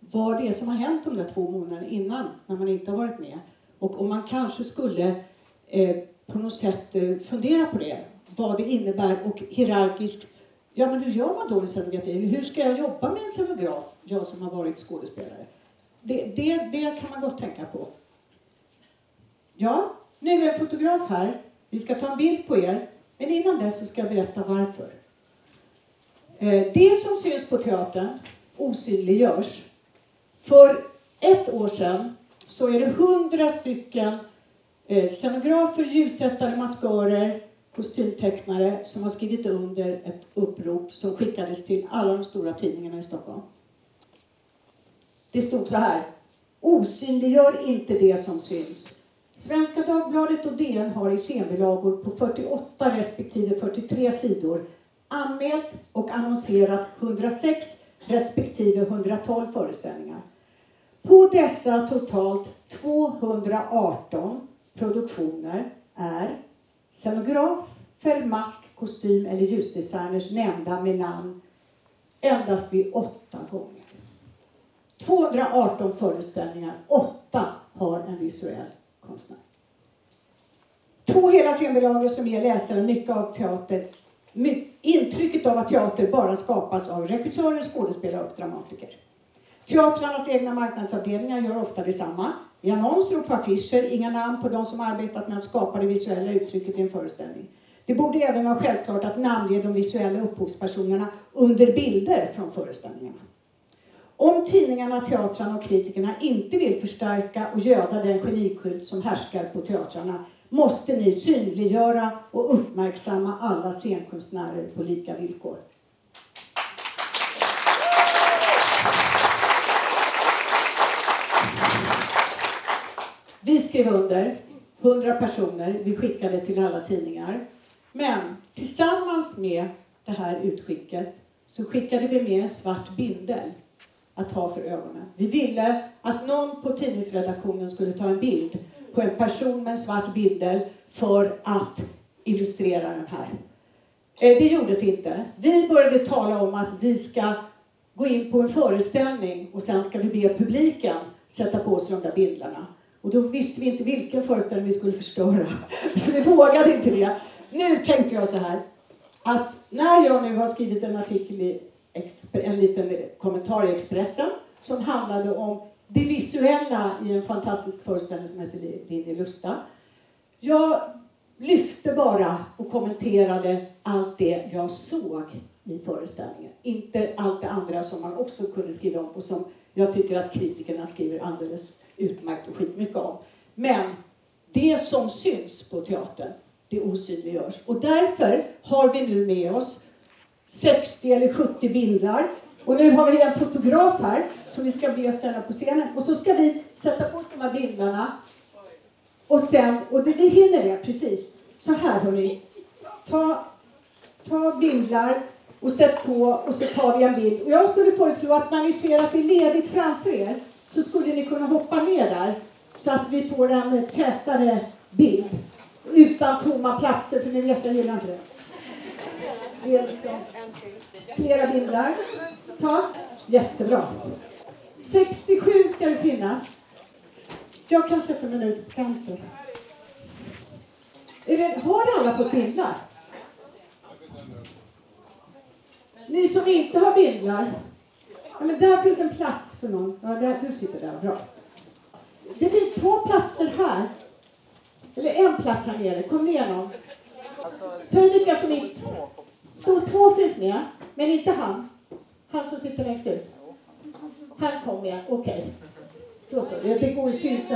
[SPEAKER 1] vad det är som har hänt de där två månaderna innan, när man inte har varit med. Och om man kanske skulle eh, på något sätt eh, fundera på det, vad det innebär och hierarkiskt, ja men hur gör man då en scenografi? Hur ska jag jobba med en scenograf, jag som har varit skådespelare? Det, det, det kan man gott tänka på. Ja, nu är en fotograf här. Vi ska ta en bild på er. Men innan dess så ska jag berätta varför. Eh, det som syns på teatern osynliggörs. För ett år sedan så är det hundra stycken eh, scenografer, ljussättare, maskörer, kostymtecknare som har skrivit under ett upprop som skickades till alla de stora tidningarna i Stockholm. Det stod så här. Osynliggör inte det som syns. Svenska Dagbladet och DN har i scenbilagor på 48 respektive 43 sidor anmält och annonserat 106 respektive 112 föreställningar. På dessa totalt 218 produktioner är scenografer, mask, kostym eller ljusdesigners nämnda med namn endast vid åtta gånger. 218 föreställningar, åtta har en visuell konstnär. Två hela scenbilagor som ger läsaren mycket av teater, intrycket av att teater bara skapas av regissörer, skådespelare och dramatiker. Teatrarnas egna marknadsavdelningar gör ofta detsamma. I annonser och på affischer, inga namn på de som arbetat med att skapa det visuella uttrycket i en föreställning. Det borde även vara självklart att namnge de visuella upphovspersonerna under bilder från föreställningarna. Om tidningarna, teatrarna och kritikerna inte vill förstärka och göda den genikult som härskar på teatrarna måste ni synliggöra och uppmärksamma alla scenkonstnärer på lika villkor. Vi skrev under, 100 personer, vi skickade till alla tidningar. Men tillsammans med det här utskicket så skickade vi med en svart bindel att ha för ögonen. Vi ville att någon på tidningsredaktionen skulle ta en bild på en person med en svart bindel för att illustrera den här. Eh, det gjordes inte. Vi började tala om att vi ska gå in på en föreställning och sen ska vi be publiken sätta på sig de där bindlarna. Och då visste vi inte vilken föreställning vi skulle förstöra. Så vi vågade inte det. Nu tänkte jag så här, att när jag nu har skrivit en artikel i en liten kommentar i Expressen som handlade om det visuella i en fantastisk föreställning som heter Linje Lusta. Jag lyfte bara och kommenterade allt det jag såg i föreställningen. Inte allt det andra som man också kunde skriva om och som jag tycker att kritikerna skriver alldeles utmärkt och skitmycket om. Men det som syns på teatern, det osynliggörs. Och därför har vi nu med oss 60 eller 70 bilder. Och nu har vi en fotograf här som vi ska be att ställa på scenen. Och så ska vi sätta på oss de här bilderna. Och sen, och det, vi hinner det precis. Så här hörni. Ta, ta bilder och sätt på och så tar vi en bild. Och jag skulle föreslå att när ni ser att det är ledigt framför er så skulle ni kunna hoppa ner där så att vi får en tätare bild. Utan tomma platser, för ni vet, jag gillar inte det. Det är liksom flera bilder. Ta. Jättebra. 67 ska det finnas. Jag kan sätta mig ute på kanten. Det, har alla fått bindlar? Ni som inte har bindlar, ja, men där finns en plats för någon. Ja, där, du sitter där, bra. Det finns två platser här. Eller en plats här nere. Kom ner någon. Säg vilka som inte... Stol två finns med, men inte han. Han som sitter längst ut? Här kommer jag, okej. Då så, det, det går i syn.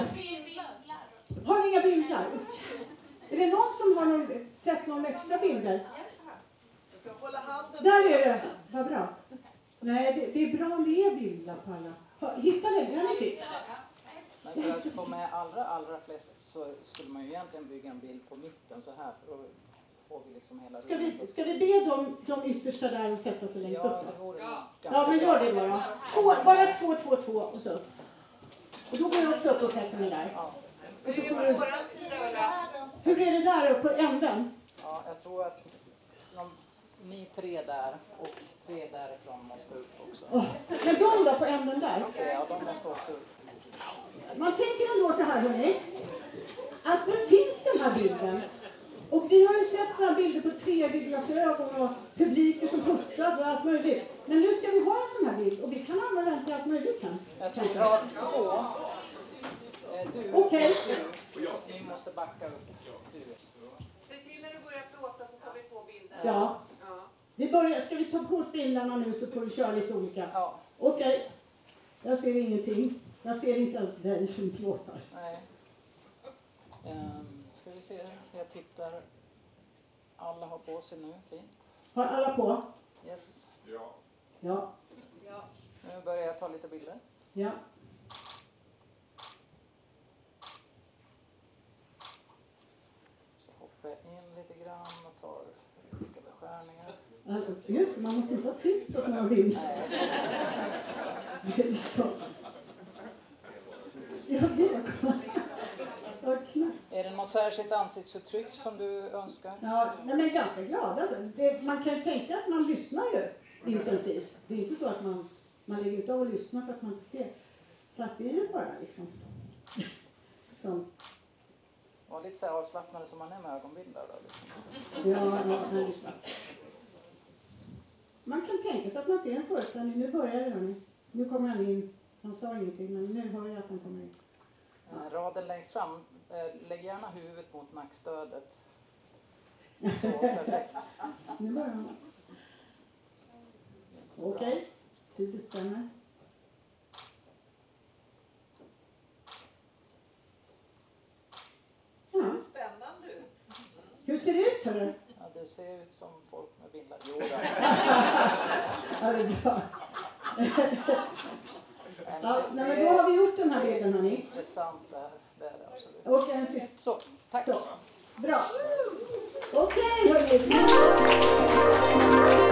[SPEAKER 1] Har ni inga bilder? Är det någon som har någon, sett någon extra bilder? Där är det, vad bra. Nej, det, det är bra om det är bildlapp på alla. Hittade ni den ni fick?
[SPEAKER 7] Men för att få med allra, allra flest så skulle man ju egentligen bygga en bild på mitten så här för då får vi liksom hela
[SPEAKER 1] Ska vi, ska vi be de, de yttersta där att sätta sig längst
[SPEAKER 7] Ja,
[SPEAKER 1] upp
[SPEAKER 7] det vore
[SPEAKER 1] Ja,
[SPEAKER 7] ganska
[SPEAKER 1] men gör det då. då. Två, bara två, två, två och så. Och då går jag också upp och sätter mig där.
[SPEAKER 7] Ja,
[SPEAKER 1] Och så får du, hur är det där uppe på änden?
[SPEAKER 7] ja, jag tror att de, ni tre där och tre därifrån måste upp också.
[SPEAKER 1] Åh, Men de då på änden där?
[SPEAKER 7] Ja, de måste också upp.
[SPEAKER 1] Man tänker ändå så här hörni, att nu finns den här bilden. Och vi har ju sett sådana bilder på 3D-glasögon och publiker som pussas och allt möjligt. Men nu ska vi ha en sån här bild och vi kan använda den till allt möjligt sen.
[SPEAKER 7] Jag tror rad två. eh, Du,
[SPEAKER 1] Okej.
[SPEAKER 7] du, ni måste backa upp. Du.
[SPEAKER 4] Se till när du börjar plåta så får vi få bilder.
[SPEAKER 1] Ja. Vi börjar, ska vi ta på spindlarna nu så får vi köra lite olika.
[SPEAKER 7] Ja,
[SPEAKER 1] Okej, jag ser ingenting. Jag ser inte ens dig som plåtar.
[SPEAKER 7] nej. Um, ska vi se, jag tittar. Alla har på sig nu, fint.
[SPEAKER 1] Har alla på?
[SPEAKER 7] Yes.
[SPEAKER 2] Ja.
[SPEAKER 1] Ja.
[SPEAKER 4] Ja.
[SPEAKER 7] Nu börjar jag ta lite bilder.
[SPEAKER 1] Ja.
[SPEAKER 7] Så hoppar jag in lite grann och tar olika beskärningar.
[SPEAKER 1] Alltså, Just man måste inte vara tyst för att man vill.
[SPEAKER 7] Nej,
[SPEAKER 1] Det är liksom... Jag vet. Vad knappt.
[SPEAKER 7] Är det något särskilt ansiktsuttryck som du önskar?
[SPEAKER 1] Ja, nej, men ganska glad. Alltså, det, man kan ju tänka att man lyssnar ju intensivt. Det är inte så att man, man lägger ut av och lyssnar för att man inte ser. Så att det är ju bara liksom... Som,
[SPEAKER 7] Var lite så här avslappnade som man är med ögonbindlar då? Liksom.
[SPEAKER 1] ja, ja, liksom. Man kan tänka sig att man ser en föreställning. Nu börjar det hörni. Nu kommer han in. Han sa ingenting men nu hör jag att han kommer in.
[SPEAKER 7] Eh, Raden längst fram, eh, lägg gärna huvudet mot nackstödet. Så, perfekt.
[SPEAKER 1] Nu börjar han. Okej, du bestämmer. Ja.
[SPEAKER 4] Spännande ut.
[SPEAKER 1] Hur ser det ut hörru?
[SPEAKER 7] Ja, det ser ut som
[SPEAKER 1] Ja, det är bra. Ja, nej, men då har vi gjort den här bilden hörni.
[SPEAKER 7] Intressant det här, det är det absolut.
[SPEAKER 1] Och en sista.
[SPEAKER 7] Så, tack.
[SPEAKER 1] Så. Bra. Okej hörni. Tack.